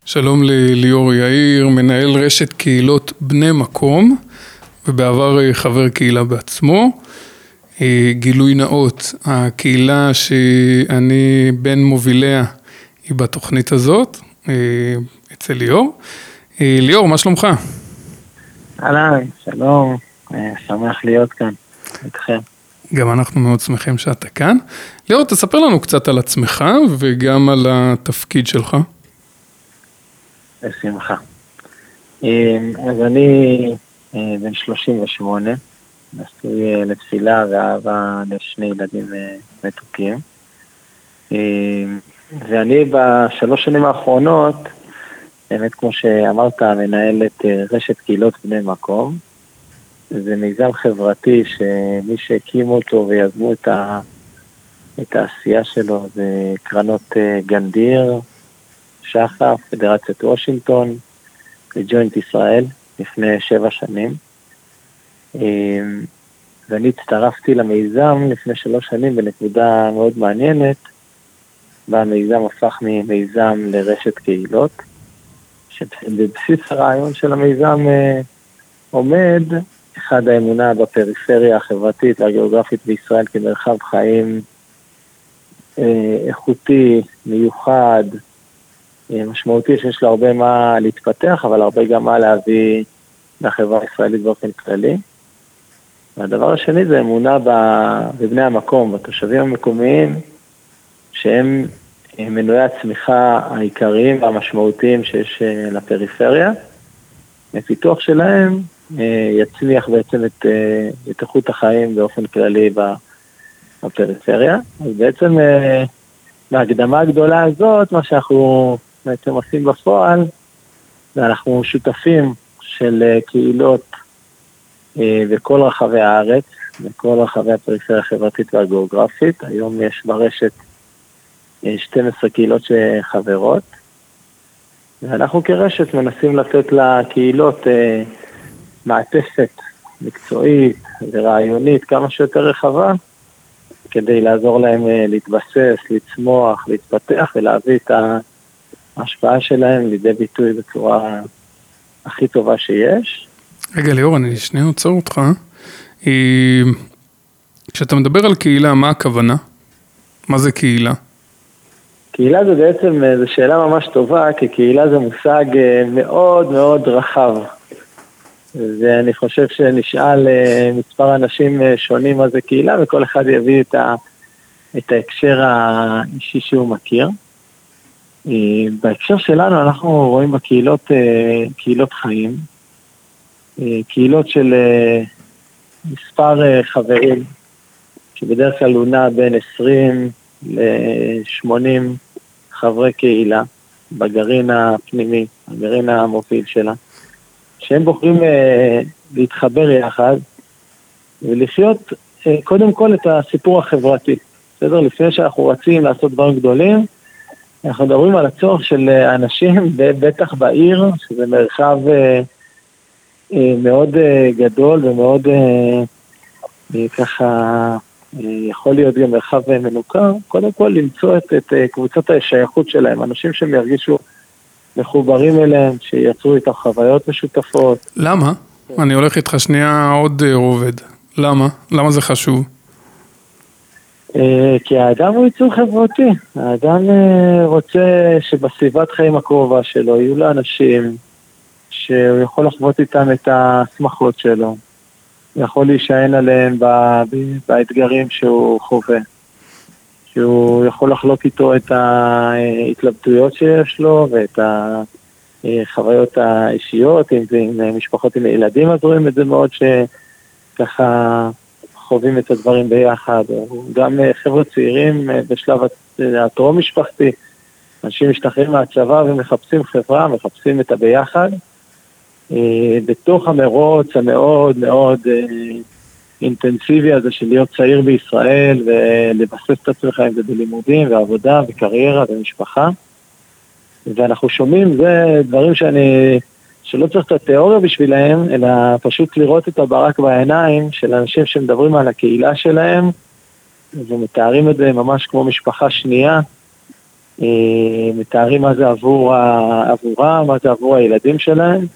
שלום לליאור יאיר, מנהל רשת קהילות בני מקום, ובעבר חבר קהילה בעצמו. אה, גילוי נאות, הקהילה שאני בין מוביליה היא בתוכנית הזאת, אה, אצל ליאור. אה, ליאור, מה שלומך? אהלן, שלום, שמח להיות כאן איתכם. גם אנחנו מאוד שמחים שאתה כאן. ליאור, תספר לנו קצת על עצמך וגם על התפקיד שלך. בשמחה. אז אני בן 38, נשוי אה, לתפילה ואבא לשני ילדים אה, מתוקים. אה, ואני בשלוש שנים האחרונות, באמת כמו שאמרת, מנהל את רשת קהילות בני מקום. זה מיזם חברתי שמי שהקים אותו ויזמו את, ה, את העשייה שלו זה קרנות גנדיר, שחף, פדרציית וושינגטון וג'וינט ישראל לפני שבע שנים. אה, ואני הצטרפתי למיזם לפני שלוש שנים בנקודה מאוד מעניינת, בה המיזם הפך ממיזם לרשת קהילות, שבבסיס הרעיון של המיזם אה, עומד אחד האמונה בפריפריה החברתית והגיאוגרפית בישראל כמרחב חיים אה, איכותי, מיוחד, אה, משמעותי שיש לו הרבה מה להתפתח, אבל הרבה גם מה להביא לחברה הישראלית באופן כללי. והדבר השני זה אמונה בבני המקום, בתושבים המקומיים, שהם מנועי הצמיחה העיקריים והמשמעותיים שיש אה, לפריפריה. הפיתוח שלהם אה, יצמיח בעצם את, אה, את איכות החיים באופן כללי בפריפריה. אז בעצם בהקדמה הגדולה הזאת, מה שאנחנו בעצם עושים בפועל, זה אנחנו שותפים של קהילות בכל רחבי הארץ, בכל רחבי הפריפריה החברתית והגיאוגרפית. היום יש ברשת אה, 12 קהילות שחברות, ואנחנו כרשת מנסים לתת לקהילות אה, מעטפת מקצועית ורעיונית כמה שיותר רחבה, כדי לעזור להם אה, להתבסס, לצמוח, להתפתח ולהביא את ההשפעה שלהם לידי ביטוי בצורה הכי טובה שיש. רגע, ליאור, אני שנייה עוצר אותך. אה, כשאתה מדבר על קהילה, מה הכוונה? מה זה קהילה? קהילה זה בעצם, אה, זו שאלה ממש טובה, כי קהילה זה מושג אה, מאוד מאוד רחב. ואני חושב שנשאל מספר אנשים שונים מה זה קהילה, וכל אחד יביא את, ה, את ההקשר האישי שהוא מכיר. בהקשר שלנו אנחנו רואים בקהילות קהילות חיים, קהילות של אה, מספר אה, חברים, שבדרך כלל הוא נע בין 20 ל-80 חברי קהילה בגרעין הפנימי, הגרעין המוביל שלה, שהם בוחרים אה, להתחבר יחד ולחיות קודם כל את הסיפור החברתי, בסדר? לפני שאנחנו רצים לעשות דברים גדולים, אנחנו מדברים על הצורך של אנשים, בטח בעיר, שזה מרחב מאוד אה, גדול ומאוד אה, אה, ככה יכול להיות גם מרחב מנוכר, קודם כל למצוא את, את קבוצת השייכות שלהם, אנשים שהם ירגישו מחוברים אליהם, שייצרו איתם חוויות משותפות. למה? אני הולך איתך שנייה עוד רובד. למה? למה זה חשוב? כי האדם הוא יצור חברתי, האדם רוצה שבסביבת חיים הקרובה שלו יהיו לו אנשים שהוא יכול לחוות איתם את השמחות שלו, יכול להישען עליהם באתגרים שהוא חווה, שהוא יכול לחלוק איתו את ההתלבטויות שיש לו ואת החוויות האישיות, אם זה עם משפחות עם ילדים, אז רואים את זה מאוד שככה חווים את הדברים ביחד, גם חבר'ה צעירים בשלב הטרום-משפחתי, אנשים משתחררים מהצבא ומחפשים חברה, מחפשים את הביחד. אה, בתוך המרוץ המאוד מאוד אה, אינטנסיבי הזה של להיות צעיר בישראל ולבסס את עצמך עם זה בלימודים ועבודה וקריירה ומשפחה. ואנחנו שומעים, זה דברים שאני, שלא צריך את התיאוריה בשבילהם, אלא פשוט לראות את הברק בעיניים של אנשים שמדברים על הקהילה שלהם ומתארים את זה ממש כמו משפחה שנייה. אה, מתארים מה זה עבור, עבורם, מה זה עבור הילדים שלהם.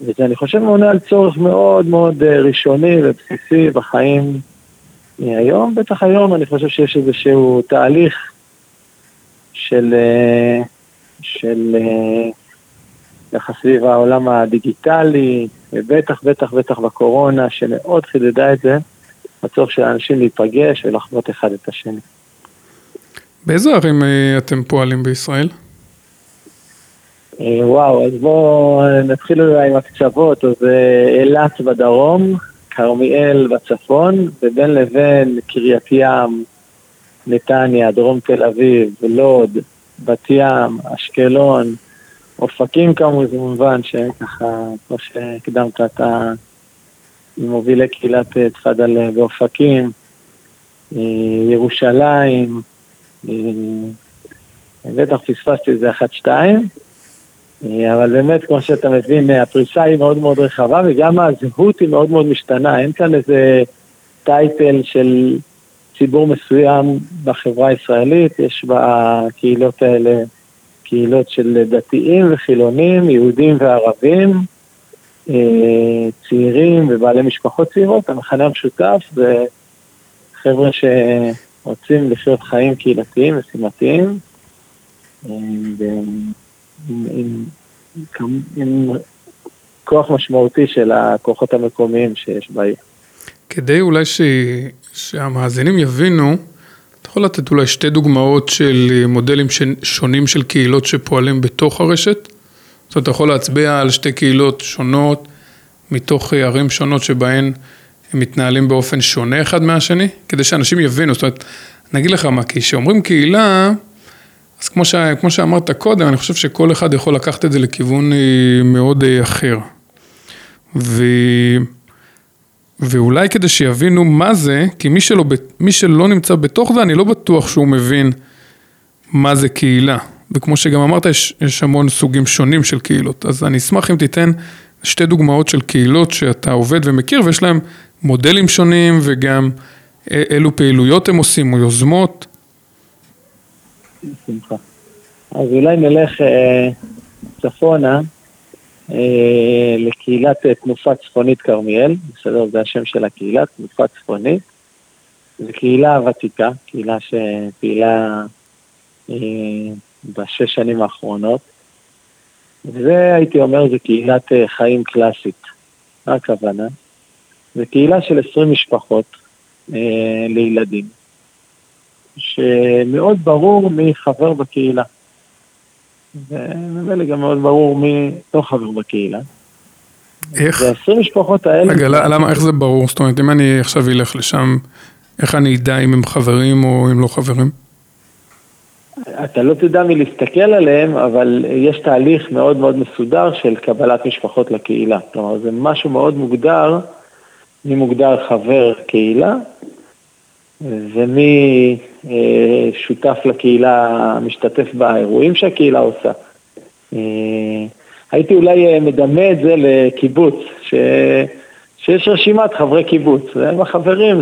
וזה אני חושב עונה על צורך מאוד מאוד אה, ראשוני ובסיסי בחיים היום. בטח היום אני חושב שיש איזשהו תהליך של, אה, של אה, ככה סביב העולם הדיגיטלי, ובטח בטח בטח בקורונה, שמאוד חידדה את זה, הצורך של האנשים להיפגש ולחוות אחד את השני. באיזה ערים אתם פועלים בישראל? אה, וואו, אז בואו נתחיל אולי עם הקצוות, אז אה, אילת בדרום, כרמיאל בצפון, ובין לבין קריית ים, נתניה, דרום תל אביב, לוד, בת ים, אשקלון, אופקים כמובן, שככה, כמו שהקדמת, אתה מובילי קהילת אה, תפדל באופקים, ירושלים, בטח פספסתי איזה אחת-שתיים. אה, אבל באמת, כמו שאתה מבין, אה, הפריסה היא מאוד מאוד רחבה וגם הזהות היא מאוד מאוד משתנה. אין כאן איזה טייטל של ציבור מסוים בחברה הישראלית, יש בקהילות האלה קהילות של דתיים וחילונים, יהודים וערבים, אה, צעירים ובעלי משפחות צעירות. המכנה המשותף זה חבר'ה שרוצים לחיות חיים קהילתיים ושימתיים. עם, עם, עם, עם כוח משמעותי של הכוחות המקומיים שיש בעיר. כדי אולי ש... שהמאזינים יבינו, אתה יכול לתת אולי שתי דוגמאות של מודלים שונים של קהילות שפועלים בתוך הרשת? זאת אומרת, אתה יכול להצביע על שתי קהילות שונות מתוך ערים שונות שבהן הם מתנהלים באופן שונה אחד מהשני, כדי שאנשים יבינו, זאת אומרת, אני אגיד לך מה, כי כשאומרים קהילה, אז כמו, ש... כמו שאמרת קודם, אני חושב שכל אחד יכול לקחת את זה לכיוון אה, מאוד אה, אחר. ו... ואולי כדי שיבינו מה זה, כי מי שלא, מי שלא נמצא בתוך זה, אני לא בטוח שהוא מבין מה זה קהילה. וכמו שגם אמרת, יש, יש המון סוגים שונים של קהילות. אז אני אשמח אם תיתן שתי דוגמאות של קהילות שאתה עובד ומכיר, ויש להם מודלים שונים, וגם אה, אילו פעילויות הם עושים, או יוזמות. בשמחה. אז אולי נלך אה, צפונה אה, לקהילת אה, תנופה צפונית כרמיאל, בסדר? זה השם של הקהילה, תנופה צפונית. זו קהילה ותיקה, קהילה שפעילה אה, בשש שנים האחרונות. וזה, הייתי אומר, זו קהילת אה, חיים קלאסית. מה הכוונה? זו קהילה של 20 משפחות אה, לילדים. שמאוד ברור מי חבר בקהילה. וממילא גם מאוד ברור מי לא חבר בקהילה. איך? ועשרים משפחות האלה... רגע, למה, איך זה ברור? זאת אומרת, אם אני עכשיו אלך לשם, איך אני אדע אם הם חברים או אם לא חברים? אתה לא תדע מי להסתכל עליהם, אבל יש תהליך מאוד מאוד מסודר של קבלת משפחות לקהילה. כלומר, זה משהו מאוד מוגדר, מי מוגדר חבר קהילה, ומי אה, שותף לקהילה, משתתף באירועים שהקהילה עושה. אה, הייתי אולי אה, מדמה את זה לקיבוץ, ש... שיש רשימת חברי קיבוץ, והם החברים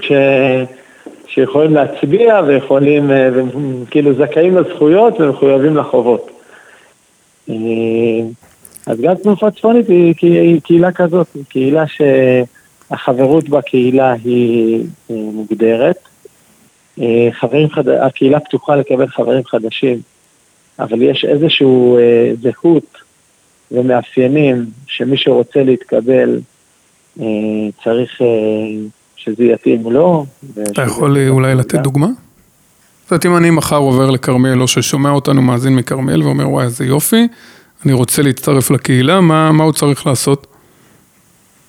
שיכולים להצביע ויכולים, כאילו זכאים לזכויות ומחויבים לחובות. אז גם תנופה צפונית היא, היא קהילה כזאת, היא קהילה שהחברות בקהילה היא מוגדרת. חברים חד... הקהילה פתוחה לקבל חברים חדשים, אבל יש איזושהי זהות ומאפיינים שמי שרוצה להתקבל צריך שזה יתאים לו. אתה יכול אולי לתת דוגמה? זאת אומרת, אם אני מחר עובר לכרמיאל, או ששומע אותנו מאזין מכרמיאל ואומר, וואי, איזה יופי, אני רוצה להצטרף לקהילה, מה, מה הוא צריך לעשות?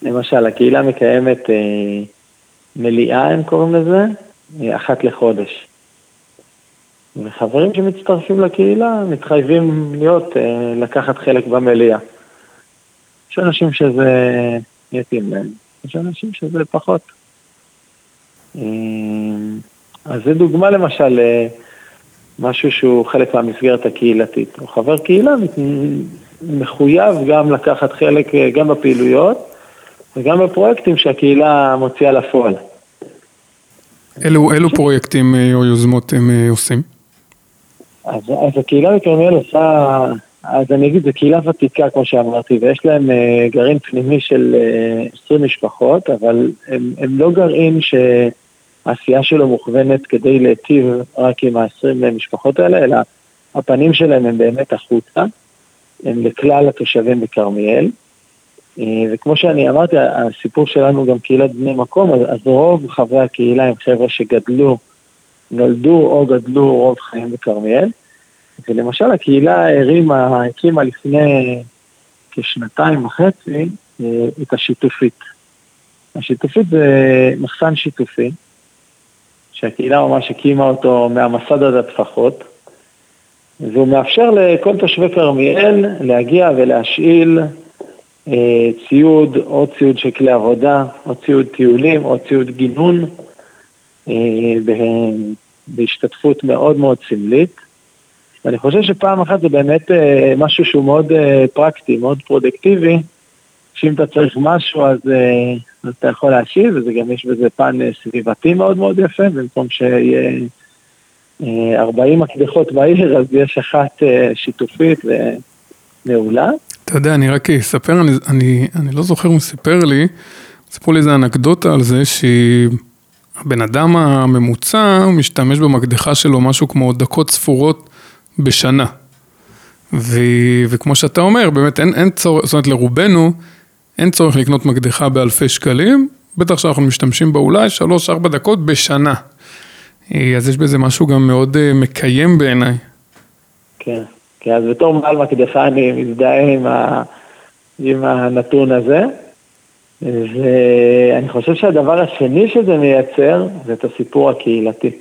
למשל, הקהילה מקיימת אה, מליאה, הם קוראים לזה, אה, אחת לחודש. וחברים שמצטרפים לקהילה מתחייבים להיות, אה, לקחת חלק במליאה. יש אנשים שזה יתאים להם, יש אנשים שזה פחות. אה, אז זה דוגמה למשל למשהו שהוא חלק מהמסגרת הקהילתית. הוא חבר קהילה מחויב גם לקחת חלק אה, גם בפעילויות וגם בפרויקטים שהקהילה מוציאה לפועל. אילו, אילו פרויקטים אה, או יוזמות הם עושים? אז, אז הקהילה בכרמיאל עושה, אז אני אגיד, זו קהילה ותיקה כמו שאמרתי, ויש להם גרעין פנימי של 20 משפחות, אבל הם, הם לא גרעין ש... העשייה שלו מוכוונת כדי להיטיב רק עם ה-20 משפחות האלה, אלא הפנים שלהם הם באמת החוצה, הם לכלל התושבים בכרמיאל. אה, וכמו שאני אמרתי, הסיפור שלנו גם קהילת בני מקום, אז, אז רוב חברי הקהילה הם חבר'ה שגדלו, נולדו או גדלו רוב חיים בכרמיאל. ולמשל הקהילה הרימה, הקימה לפני כשנתיים וחצי אה, את השיתופית. השיתופית זה מחסן שיתופי, שהקהילה ממש הקימה אותו מהמסד עד הטפחות, והוא מאפשר לכל תושבי כרמיאל להגיע ולהשאיל ציוד, או ציוד של כלי עבודה, או ציוד טיולים, או ציוד גינון, אה, בהשתתפות מאוד מאוד סמלית. ואני חושב שפעם אחת זה באמת אה, משהו שהוא מאוד אה, פרקטי, מאוד פרודקטיבי, שאם אתה צריך משהו אז, אה, אז אתה יכול להשיב, וזה גם יש בזה פן אה, סביבתי מאוד מאוד יפה, במקום שיהיה 40 אה, מקדחות בעיר, אז יש אחת שיתופית ומעולה. אתה יודע, אני רק אספר, אני, אני, אני לא זוכר מי סיפר לי, סיפרו לי איזה אנקדוטה על זה שהבן אדם הממוצע משתמש במקדחה שלו משהו כמו דקות ספורות בשנה. ו, וכמו שאתה אומר, באמת אין, אין צורך, זאת אומרת לרובנו, אין צורך לקנות מקדחה באלפי שקלים, בטח שאנחנו משתמשים בה אולי 3-4 דקות בשנה. אז יש בזה משהו גם מאוד אה, מקיים בעיניי. כן, כן, אז בתור מעל מקדחה אני מזדהה עם, ה... עם הנתון הזה. ואני חושב שהדבר השני שזה מייצר זה את הסיפור הקהילתי.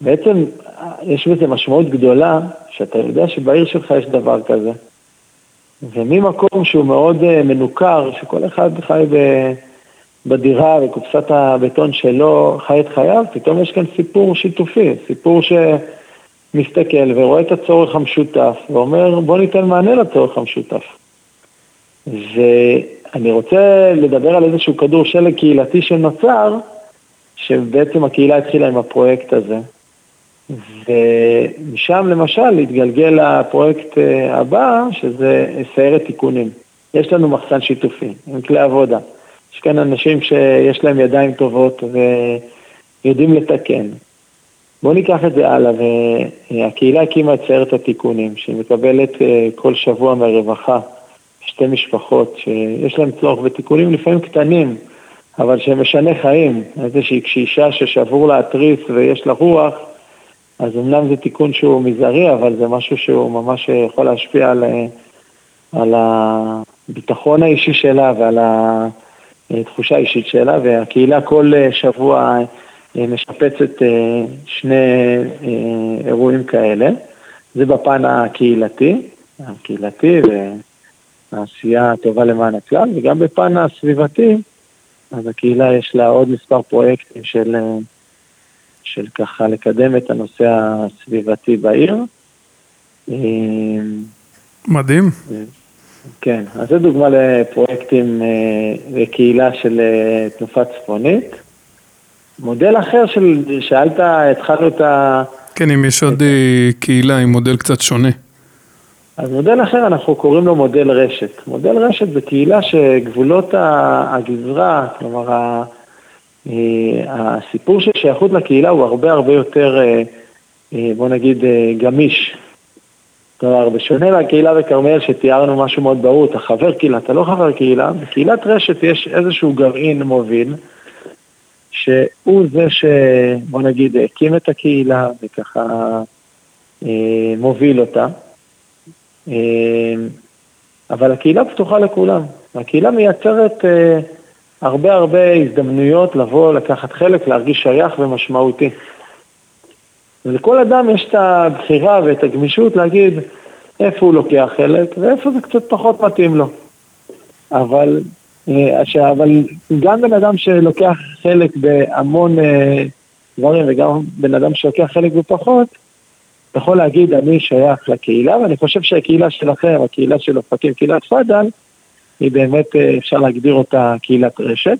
בעצם יש בזה משמעות גדולה, שאתה יודע שבעיר שלך יש דבר כזה. וממקום שהוא מאוד אה, מנוכר, שכל אחד חי בדירה וקופסת הבטון שלו, חי את חייו, פתאום יש כאן סיפור שיתופי, סיפור שמסתכל ורואה את הצורך המשותף ואומר בוא ניתן מענה לצורך המשותף. ואני רוצה לדבר על איזשהו כדור שלג קהילתי שנוצר, שבעצם הקהילה התחילה עם הפרויקט הזה. ומשם למשל התגלגל לפרויקט אה, הבא, שזה סיירת תיקונים. יש לנו מחסן שיתופי עם כלי עבודה. יש כאן אנשים שיש להם ידיים טובות ויודעים לתקן. בואו ניקח את זה הלאה, והקהילה הקימה את סיירת התיקונים, שהיא מקבלת אה, כל שבוע מהרווחה שתי משפחות שיש להם צורך בתיקונים לפעמים קטנים, אבל שהם משנה חיים. איזושהי קשישה ששבור לה התריס ויש לה רוח, אז אמנם זה תיקון שהוא מזערי, אבל זה משהו שהוא ממש יכול להשפיע על, על הביטחון האישי שלה ועל התחושה האישית שלה, והקהילה כל שבוע משפצת שני אירועים כאלה. זה בפן הקהילתי, הקהילתי והעשייה הטובה למען הכלל, וגם בפן הסביבתי, אז הקהילה יש לה עוד מספר פרויקטים של... של ככה לקדם את הנושא הסביבתי בעיר. מדהים. כן, אז זו דוגמה לפרויקטים לקהילה אה, של אה, תנופה צפונית. מודל אחר של, שאלת, התחלנו את ה... כן, אם יש עוד אה, קהילה עם מודל קצת שונה. אז מודל אחר אנחנו קוראים לו מודל רשת. מודל רשת זה קהילה שגבולות הגזרה, כלומר אה, הסיפור של שייכות לקהילה הוא הרבה הרבה יותר, אה, בוא נגיד, גמיש. כלומר, בשונה מהקהילה בכרמיאל שתיארנו משהו מאוד ברור, אתה חבר קהילה, אתה לא חבר קהילה, בקהילת רשת יש איזשהו גרעין מוביל, שהוא זה שבוא נגיד הקים את הקהילה וככה אה, מוביל אותה. אה, אבל הקהילה פתוחה לכולם. הקהילה מייצרת אה, הרבה הרבה הזדמנויות לבוא, לקחת חלק, להרגיש שייך ומשמעותי. ולכל אדם יש את הבחירה ואת הגמישות להגיד איפה הוא לוקח חלק ואיפה זה קצת פחות מתאים לו. אבל, אבל גם בן אדם שלוקח חלק בהמון אה, דברים וגם בן אדם שלוקח חלק בפחות, אתה יכול להגיד אני שייך לקהילה ואני חושב שהקהילה שלכם, הקהילה של אופקים, קהילת פאדל, היא באמת, אה, אפשר להגדיר אותה קהילת רשת.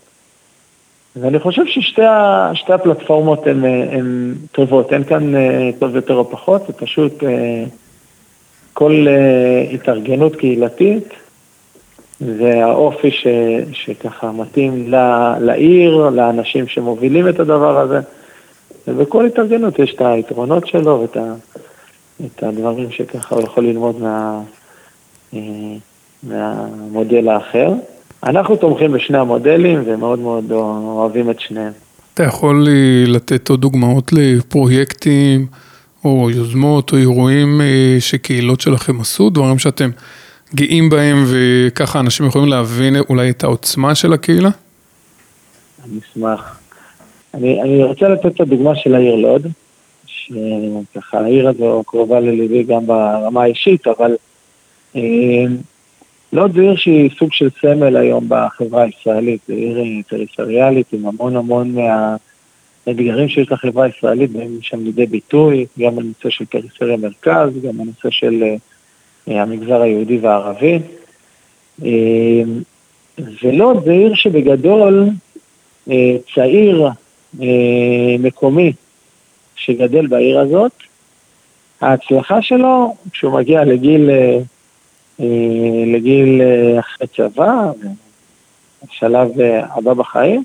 ואני חושב ששתי הפלטפורמות הן, אה, הן טובות, אין כאן אה, טוב יותר או פחות, זה פשוט אה, כל אה, התארגנות קהילתית והאופי ש, שככה מתאים ל- לעיר, לאנשים שמובילים את הדבר הזה, ובכל התארגנות יש את היתרונות שלו ואת ה, את הדברים שככה הוא יכול ללמוד מה, אה, מהמודל האחר. אנחנו תומכים בשני המודלים ומאוד מאוד אוהבים את שניהם. אתה יכול לתת עוד דוגמאות לפרויקטים או יוזמות או אירועים אה, שקהילות שלכם עשו, דברים שאתם גאים בהם וככה אנשים יכולים להבין אולי את העוצמה של הקהילה? אני אשמח. אני, אני רוצה לתת את הדוגמה של העיר לוד, שככה העיר הזו קרובה לליבי גם ברמה האישית, אבל אה, לוד זו עיר שהיא סוג של סמל היום בחברה הישראלית, זו עיר אה, פריפריאלית עם המון המון מהאתגרים שיש לחברה הישראלית, באים שם לידי ביטוי, גם הנושא של פריפריה מרכז, גם הנושא של אה, המגזר היהודי והערבי. אה, ולוד זו עיר שבגדול אה, צעיר אה, מקומי שגדל בעיר הזאת, ההצלחה שלו, כשהוא מגיע לגיל, אה, לגיל אחרי צבא, השלב הבא בחיים,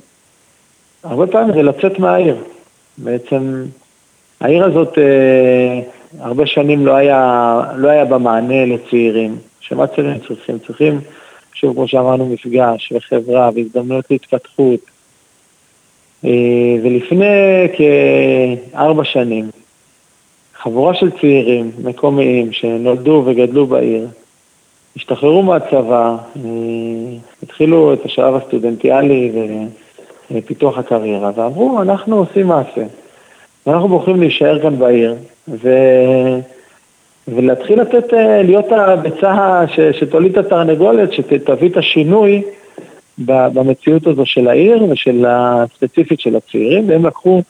הרבה פעמים זה לצאת מהעיר. בעצם העיר הזאת הרבה שנים לא היה, לא היה בה מענה לצעירים. שמה צעירים צריכים? צריכים, שוב, כמו שאמרנו, מפגש וחברה והזדמנויות להתפתחות. אה, ולפני כארבע שנים, חבורה של צעירים מקומיים שנולדו וגדלו בעיר, השתחררו מהצבא, אה, התחילו את השלב הסטודנטיאלי ופיתוח הקריירה, ואמרו, אנחנו עושים מעשה, ואנחנו בוחרים להישאר כאן בעיר, ו... ולהתחיל לתת, אה, להיות הביצה ש- שתוליד את התרנגולת, שתביא את השינוי במציאות הזו של העיר ושל הספציפית של הצעירים, והם לקחו,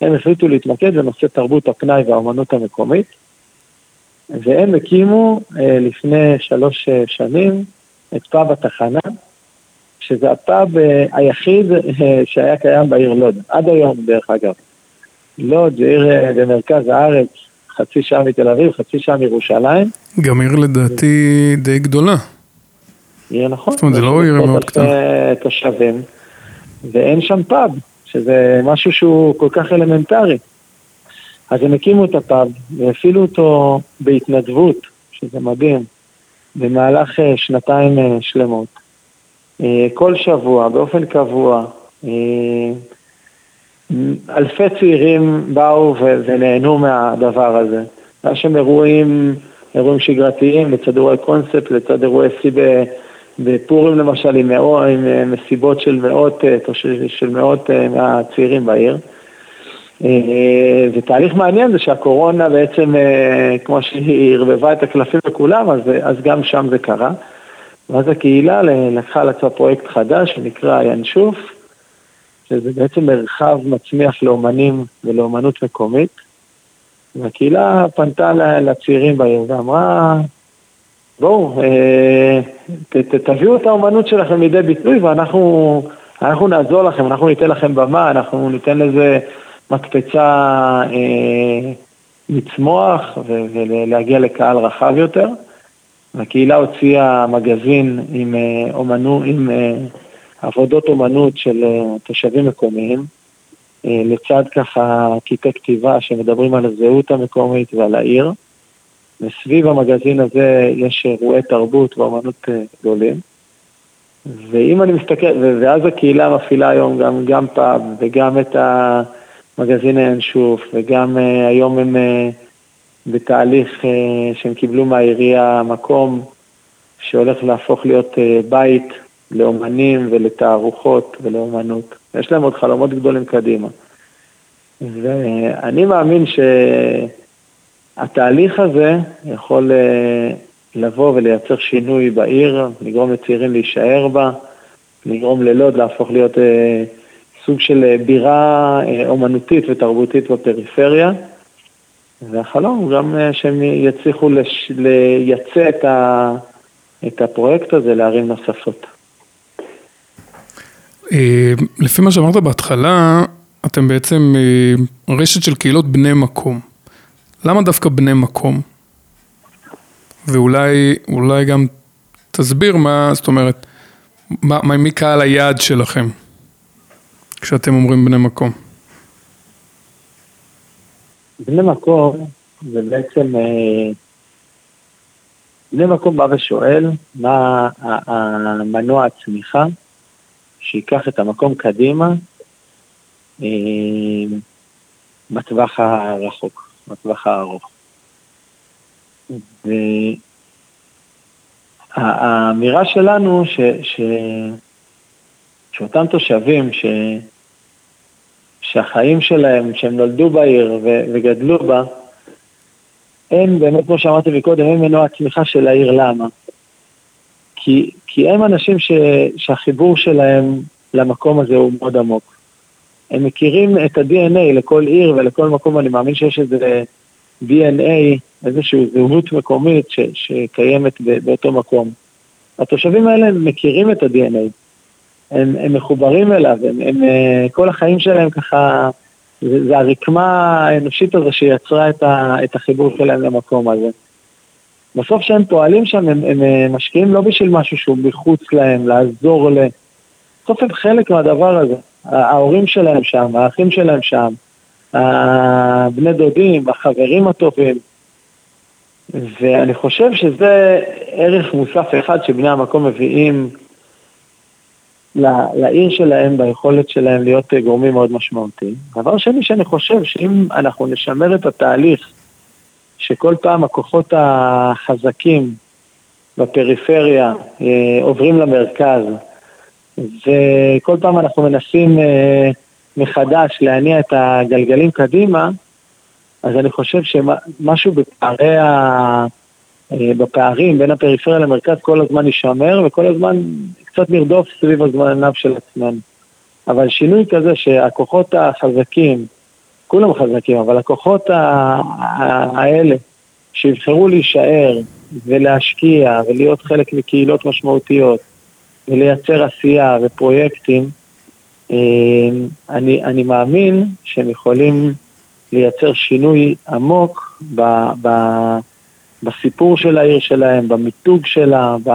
הם החליטו להתמקד בנושא תרבות הפנאי והאומנות המקומית, והם הקימו אה, לפני שלוש אה, שנים את פאב התחנה, שזה הפאב היחיד שהיה קיים בעיר לוד, עד היום דרך אגב. לוד זה עיר אה, במרכז הארץ, חצי שעה מתל אביב, חצי שעה מירושלים, גם עיר לדעתי די גדולה. עיר נכון. זאת אומרת, זה לא עיר מאוד קטנה. תושבים, ואין שם פאב, שזה משהו שהוא כל כך אלמנטרי. אז הם הקימו את הפאב והפעילו אותו בהתנדבות, שזה מדהים, במהלך אה, שנתיים אה, שלמות. אה, כל שבוע, באופן קבוע, אה, אלפי צעירים באו ונהנו מהדבר הזה. היה שם אירועים, אירועים שגרתיים, לצד אירועי קונספט, לצד אירועי שיא בפורים למשל, עם, מאו, עם אה, מסיבות של מאות, אה, של מאות אה, מהצעירים בעיר. ותהליך מעניין זה שהקורונה בעצם, כמו שהיא ערבבה את הקלפים לכולם, אז, אז גם שם זה קרה. ואז הקהילה לקחה על עצמה פרויקט חדש שנקרא ינשוף, שזה בעצם מרחב מצמיח לאומנים ולאומנות מקומית. והקהילה פנתה לצעירים בעיר ואמרה, בואו, אה, תביאו את האומנות שלכם לידי ביטוי ואנחנו אנחנו נעזור לכם, אנחנו ניתן לכם במה, אנחנו ניתן לזה מקפצה אה, לצמוח ולהגיע לקהל רחב יותר. הקהילה הוציאה מגזין עם, אה, אומנו, עם אה, עבודות אומנות של אה, תושבים מקומיים, לצד ככה קטעי כתיבה שמדברים על הזהות המקומית ועל העיר. וסביב המגזין הזה יש אירועי תרבות ואומנות גדולים. ואם אני מסתכל, ואז הקהילה מפעילה היום גם, גם פאב וגם את המגזין האנשוף, וגם היום הם בתהליך אה, שהם קיבלו מהעירייה מקום שהולך להפוך להיות אה, בית לאומנים ולתערוכות ולאומנות. יש להם עוד חלומות גדולים קדימה. ואני מאמין שהתהליך הזה יכול אה, לבוא ולייצר שינוי בעיר, לגרום לצעירים להישאר בה, לגרום ללוד להפוך להיות סוג של בירה אומנותית ותרבותית בפריפריה. והחלום הוא גם אה, שהם יצליחו לש... לייצא את, ה... את הפרויקט הזה לערים נוספות. אה, לפי מה שאמרת בהתחלה, אתם בעצם אה, רשת של קהילות בני מקום. למה דווקא בני מקום? ואולי גם תסביר מה, זאת אומרת, מה, מי קהל היעד שלכם כשאתם אומרים בני מקום? בני מקום זה בעצם, אה, בני מקום בא ושואל מה המנוע הצמיחה שייקח את המקום קדימה אה, בטווח הרחוק, בטווח הארוך. והאמירה שלנו ש, ש, שאותם תושבים ש, שהחיים שלהם, שהם נולדו בעיר ו- וגדלו בה, הם באמת, כמו שאמרתי מקודם, הם מנוע הצמיחה של העיר. למה? כי, כי הם אנשים ש, שהחיבור שלהם למקום הזה הוא מאוד עמוק. הם מכירים את ה-DNA לכל עיר ולכל מקום, אני מאמין שיש איזה DNA, איזושהי זהות מקומית ש, שקיימת באותו מקום. התושבים האלה מכירים את ה-DNA. הם, הם מחוברים אליו, הם, הם, אה, כל החיים שלהם ככה, זה, הרקמה האנושית הזו שיצרה את, ה, את החיבור שלהם למקום הזה. בסוף כשהם פועלים שם, הם, הם אה, משקיעים לא בשביל משהו שהוא מחוץ להם, לעזור ל... בסוף הם חלק מהדבר הזה. ההורים שלהם שם, האחים שלהם שם, הבני דודים, החברים הטובים. ואני חושב שזה ערך מוסף אחד שבני המקום מביאים לעיר שלהם, ביכולת שלהם להיות אה, גורמים מאוד משמעותיים. דבר שני שאני חושב שאם אנחנו נשמר את התהליך שכל פעם הכוחות החזקים בפריפריה אה, עוברים למרכז וכל פעם אנחנו מנסים אה, מחדש להניע את הגלגלים קדימה, אז אני חושב שמשהו בפערי ה... בפערים בין הפריפריה למרכז כל הזמן יישמר וכל הזמן קצת נרדוף סביב הזמניו של עצמנו. אבל שינוי כזה שהכוחות החזקים, כולם חזקים, אבל הכוחות האלה שיבחרו להישאר ולהשקיע ולהיות חלק מקהילות משמעותיות ולייצר עשייה ופרויקטים, אה, אני, אני מאמין שהם יכולים לייצר שינוי עמוק ב, ב, בסיפור של העיר שלהם, במיתוג שלה, ב...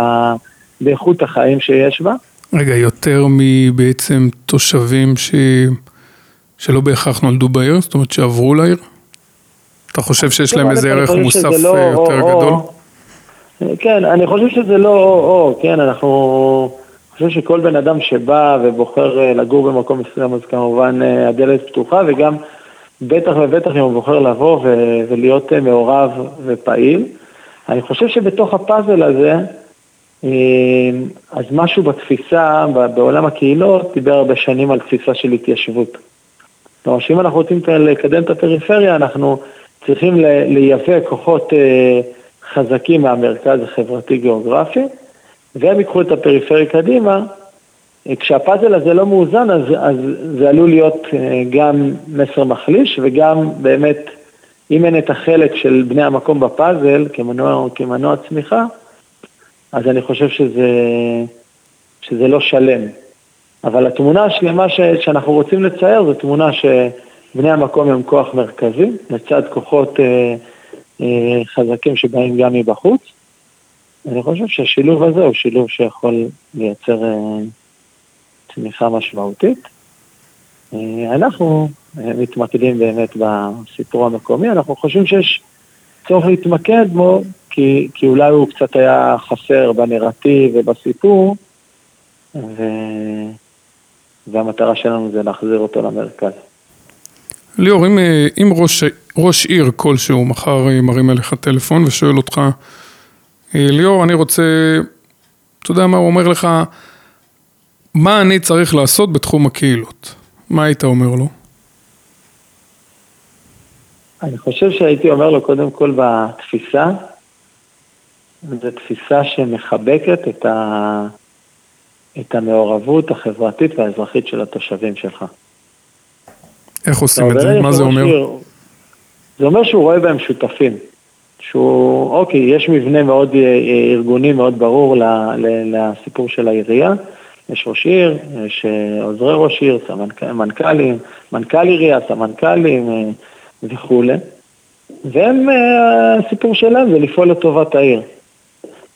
באיכות החיים שיש בה. רגע, יותר מבעצם תושבים ש... שלא בהכרח נולדו בעיר, זאת אומרת שעברו לעיר? אתה חושב שיש להם איזה ערך מוסף לא יותר או, גדול? כן, אני חושב שזה לא או-או, כן, אנחנו... אני חושב שכל בן אדם שבא ובוחר אה, לגור במקום מסוים, אז כמובן אה, הדלת פתוחה, וגם בטח ובטח אם הוא בוחר לבוא ו- ולהיות אה, מעורב ופעיל. אני חושב שבתוך הפאזל הזה, אז משהו בתפיסה, בעולם הקהילות, דיבר הרבה שנים על תפיסה של התיישבות. כלומר, שאם אנחנו רוצים לקדם את הפריפריה, אנחנו צריכים לייבא כוחות אה, חזקים מהמרכז החברתי-גיאוגרפי, והם ייקחו את הפריפריה קדימה. כשהפאזל הזה לא מאוזן, אז, אז זה עלול להיות אה, גם מסר מחליש, וגם באמת, אם אין את החלק של בני המקום בפאזל כמנוע, כמנוע צמיחה, אז אני חושב שזה, שזה לא שלם. אבל התמונה השלמה ש, שאנחנו רוצים לצייר זו תמונה שבני המקום הם כוח מרכזי, לצד כוחות אה, אה, חזקים שבאים גם מבחוץ. אני חושב שהשילוב הזה הוא שילוב שיכול לייצר אה, צמיחה משמעותית. אה, אנחנו אה, מתמקדים באמת בסיפור המקומי, אנחנו חושבים שיש צורך להתמקד בו, כי, כי אולי הוא קצת היה חסר בנרטיב ובסיפור, ו... והמטרה שלנו זה להחזיר אותו למרכז. ליאור, אם, אה, אם ראש, ראש עיר כלשהו מחר מרים אליך טלפון ושואל אותך, ליאור, אני רוצה, אתה יודע מה, הוא אומר לך, מה אני צריך לעשות בתחום הקהילות? מה היית אומר לו? אני חושב שהייתי אומר לו קודם כל בתפיסה, זו תפיסה שמחבקת את, ה... את המעורבות החברתית והאזרחית של התושבים שלך. איך עושים את זה? מה זה אומר? זה אומר שהוא רואה בהם שותפים. שהוא, אוקיי, יש מבנה מאוד אה, ארגוני מאוד ברור לסיפור של העירייה, יש ראש עיר, יש אה, עוזרי ראש עיר, מנכ"לים, מנכ"ל עירייה, סמנכ"לים אה, וכולי, והם, אה, הסיפור שלהם זה לפעול לטובת העיר.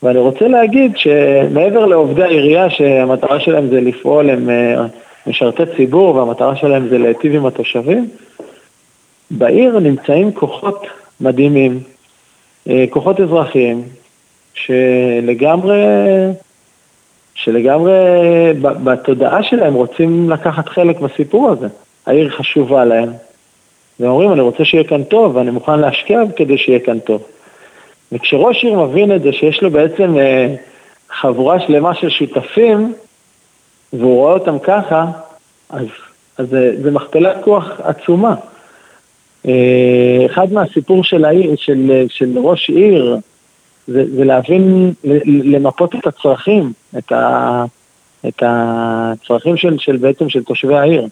ואני רוצה להגיד שמעבר לעובדי העירייה שהמטרה שלהם זה לפעול, הם משרתי ציבור והמטרה שלהם זה להיטיב עם התושבים, בעיר נמצאים כוחות מדהימים, כוחות אזרחיים, שלגמרי שלגמרי בתודעה שלהם רוצים לקחת חלק בסיפור הזה. העיר חשובה להם. והם אומרים, אני רוצה שיהיה כאן טוב, ואני מוכן להשקיע כדי שיהיה כאן טוב. וכשראש עיר מבין את זה, שיש לו בעצם אה, חבורה שלמה של שותפים, והוא רואה אותם ככה, אז, אז זה, זה מכפלת כוח עצומה. אה, אחד מהסיפור של העיר, של, של ראש עיר, זה, זה להבין, למפות את הצרכים, את, ה, את הצרכים של, של בעצם של תושבי העיר.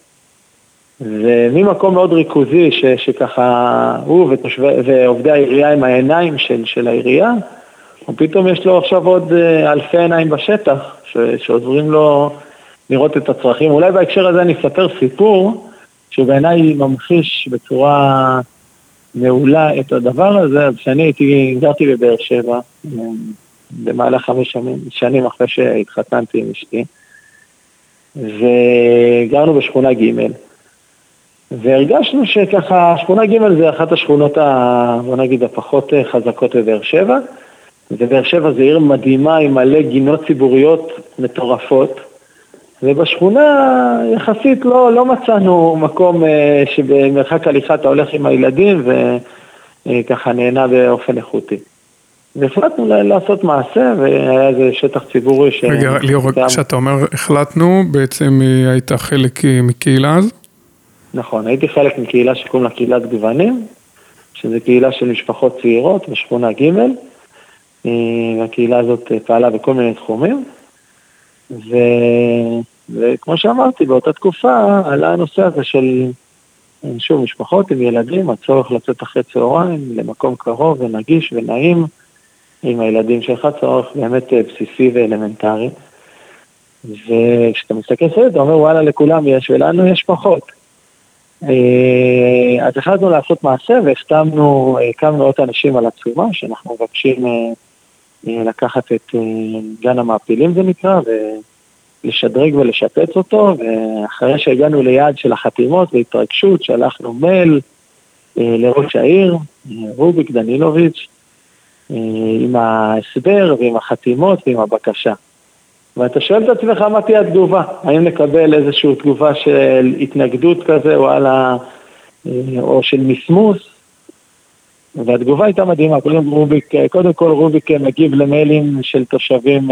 וממקום מאוד ריכוזי, ש, שככה הוא ותושבי, ועובדי העירייה עם העיניים של, של העירייה, ופתאום יש לו עכשיו עוד אה, אלפי עיניים בשטח, ש, שעוזרים לו לראות את הצרכים. אולי בהקשר הזה אני אספר סיפור, שבעיניי ממחיש בצורה מעולה את הדבר הזה, אז כשאני הייתי, גרתי בבאר שבע, במהלך חמש שנים, שנים אחרי שהתחתנתי עם אשתי, וגרנו בשכונה ג' והרגשנו שככה, שכונה ג' זה אחת השכונות, ה, בוא נגיד, הפחות חזקות בבאר שבע, ובאר שבע זה עיר מדהימה עם מלא גינות ציבוריות מטורפות, ובשכונה יחסית לא, לא מצאנו מקום אה, שבמרחק הליכה אתה הולך עם הילדים וככה נהנה באופן איכותי. והחלטנו לעשות מעשה, והיה איזה שטח ציבורי ש... רגע, ליאור, כשאתה אומר החלטנו, בעצם אה, היית חלק אה, מקהילה אז? נכון, הייתי חלק מקהילה שקוראים לה קהילת גוונים, שזו קהילה של משפחות צעירות בשכונה ג', והקהילה הזאת פעלה בכל מיני תחומים. ו... וכמו שאמרתי, באותה תקופה עלה הנושא הזה של, שוב, משפחות עם ילדים, הצורך לצאת אחרי צהריים למקום קרוב ונגיש ונעים עם הילדים שלך, צורך באמת אה, בסיסי ואלמנטרי. וכשאתה מסתכל על זה, אתה אומר, וואלה, לכולם יש, ולנו יש פחות. אה, אז החלטנו לעשות מעשה והחתמנו, הקמנו עוד אנשים על עצומה, שאנחנו מבקשים אה, לקחת את גן המעפילים זה נקרא, לשדרג ולשפץ אותו, ואחרי שהגענו ליעד של החתימות והתרגשות, שלחנו מייל אה, לראש העיר, אה, רוביק דנילוביץ', אה, עם ההסבר ועם החתימות ועם הבקשה. ואתה שואל את עצמך מה תהיה התגובה, האם נקבל איזושהי תגובה של התנגדות כזה או, ה... או של מסמוס, והתגובה הייתה מדהימה, קודם, רוביק, קודם כל רוביק מגיב למיילים של תושבים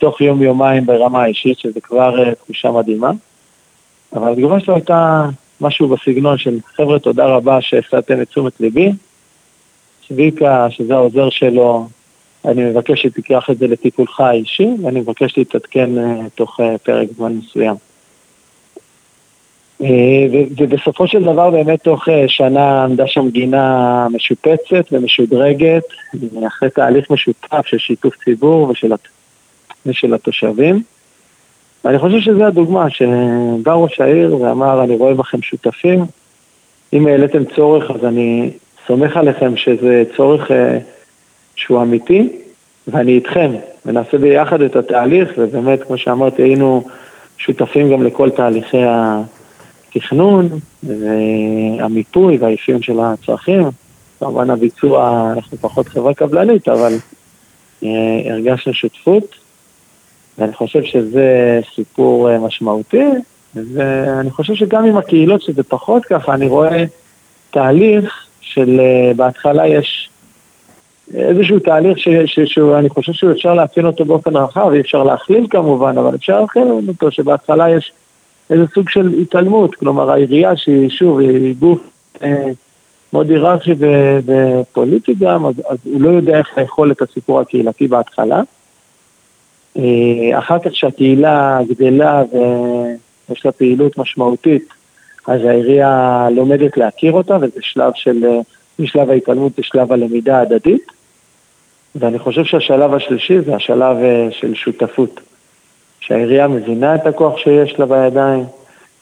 תוך יום-יומיים ברמה האישית, שזה כבר uh, תחושה מדהימה. אבל התגובה שלו הייתה משהו בסגנון של חבר'ה, תודה רבה שהפסדתם את תשומת ליבי. צביקה, שזה העוזר שלו, אני מבקש שתיקח את זה לטיפולך האישי, ואני מבקש להתעדכן uh, תוך uh, פרק זמן מסוים. Uh, ובסופו של דבר באמת תוך שנה עמדה שם גינה משופצת ומשודרגת, אחרי תהליך משותף של שיתוף ציבור ושל ושל התושבים. ואני חושב שזו הדוגמה, שבא ראש העיר ואמר, אני רואה בכם שותפים, אם העליתם צורך אז אני סומך עליכם שזה צורך אה, שהוא אמיתי, ואני איתכם, ונעשה ביחד את התהליך, ובאמת, כמו שאמרתי, היינו שותפים גם לכל תהליכי התכנון, והמיפוי והאפיון של הצרכים. כמובן הביצוע, אנחנו פחות חברה קבלנית, אבל אה, הרגשנו שותפות, ואני חושב שזה סיפור אה, משמעותי, ואני חושב שגם עם הקהילות שזה פחות ככה, אני רואה תהליך של אה, בהתחלה יש איזשהו תהליך שאני חושב שאפשר לאפיין אותו באופן רחב, אי אפשר להכליל כמובן, אבל אפשר להכליל אותו שבהתחלה יש איזה סוג של התעלמות, כלומר העירייה שהיא שוב, היא גוף אה, מאוד היררכי ופוליטי גם, אז, אז הוא לא יודע איך לאכול את הסיפור הקהילתי בהתחלה. אה, אחר כך שהקהילה גדלה ויש לה פעילות משמעותית, אז העירייה לומדת להכיר אותה, וזה שלב של, אה, משלב ההתעלמות זה שלב הלמידה ההדדית. ואני חושב שהשלב השלישי זה השלב אה, של שותפות. שהעירייה מבינה את הכוח שיש לה בידיים,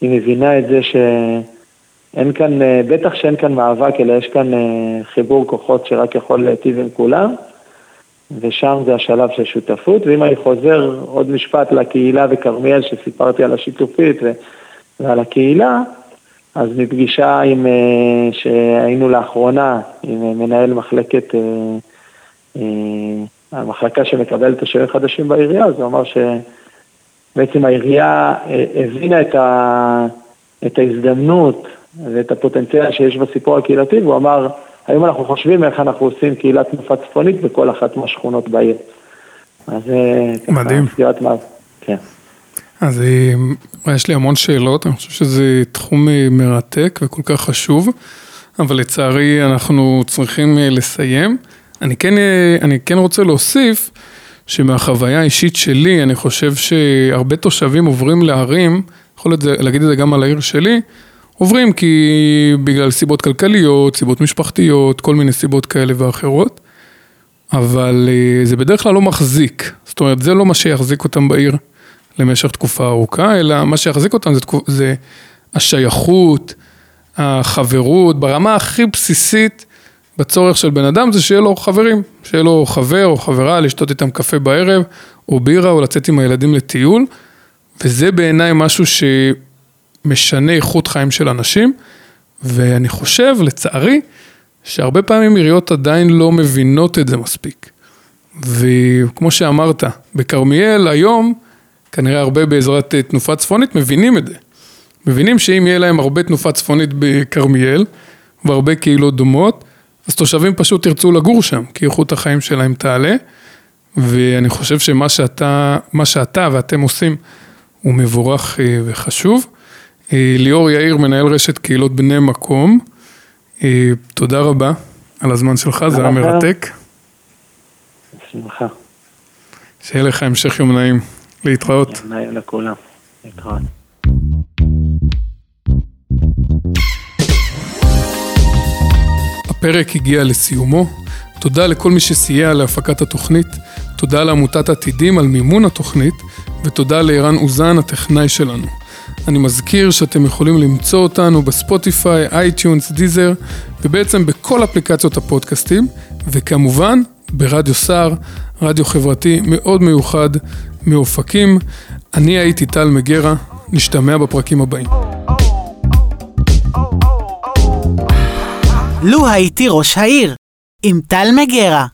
היא מבינה את זה שאין כאן, אה, בטח שאין כאן מאבק, אלא יש כאן חיבור כוחות שרק יכול להיטיב עם כולם, ושם זה השלב של שותפות. ואם אני חוזר עוד משפט לקהילה וכרמיאל, שסיפרתי על השיתופית ועל הקהילה, אז מפגישה עם, אה, שהיינו לאחרונה עם אה, מנהל מחלקת, אה, המחלקה שמקבלת תושבים חדשים בעירייה, אז הוא אמר שבעצם העירייה הבינה את, ה, את ההזדמנות ואת הפוטנציאל שיש בסיפור הקהילתי, והוא אמר, היום אנחנו חושבים איך אנחנו עושים קהילת תנופה צפונית בכל אחת מהשכונות בעיר. אז זה מדהים. ככה, כן. אז אה, יש לי המון שאלות, אני חושב שזה תחום אה, מרתק וכל כך חשוב, אבל לצערי אנחנו צריכים אה, לסיים. אני כן, אני כן רוצה להוסיף שמהחוויה האישית שלי, אני חושב שהרבה תושבים עוברים לערים, יכול להגיד את זה גם על העיר שלי, עוברים כי בגלל סיבות כלכליות, סיבות משפחתיות, כל מיני סיבות כאלה ואחרות, אבל זה בדרך כלל לא מחזיק, זאת אומרת זה לא מה שיחזיק אותם בעיר. למשך תקופה ארוכה, אלא מה שיחזיק אותם זה, זה השייכות, החברות, ברמה הכי בסיסית בצורך של בן אדם זה שיהיה לו חברים, שיהיה לו חבר או חברה לשתות איתם קפה בערב, או בירה, או לצאת עם הילדים לטיול, וזה בעיניי משהו שמשנה איכות חיים של אנשים, ואני חושב, לצערי, שהרבה פעמים עיריות עדיין לא מבינות את זה מספיק. וכמו שאמרת, בכרמיאל היום, כנראה הרבה בעזרת אה, תנופה צפונית, מבינים את זה. מבינים שאם יהיה להם הרבה תנופה צפונית בכרמיאל, והרבה קהילות דומות, אז תושבים פשוט ירצו לגור שם, כי איכות החיים שלהם תעלה. ואני חושב שמה שאתה, מה שאתה ואתם עושים הוא מבורך אה, וחשוב. אה, ליאור יאיר, מנהל רשת קהילות בני מקום, תודה רבה על הזמן שלך, זה היה מרתק. בשמחה. שיהיה לך המשך יום נעים. להתראות. נעים לכולם. להתראות. הפרק הגיע לסיומו. תודה לכל מי שסייע להפקת התוכנית, תודה לעמותת עתידים על מימון התוכנית, ותודה לערן אוזן, הטכנאי שלנו. אני מזכיר שאתם יכולים למצוא אותנו ב Spotify, iTunes, Deezer, ובעצם בכל אפליקציות הפודקאסטים, וכמובן ברדיו סער, רדיו חברתי מאוד מיוחד מאופקים. אני הייתי טל מגרה, נשתמע בפרקים הבאים. לו הייתי ראש העיר, עם טל מגרה.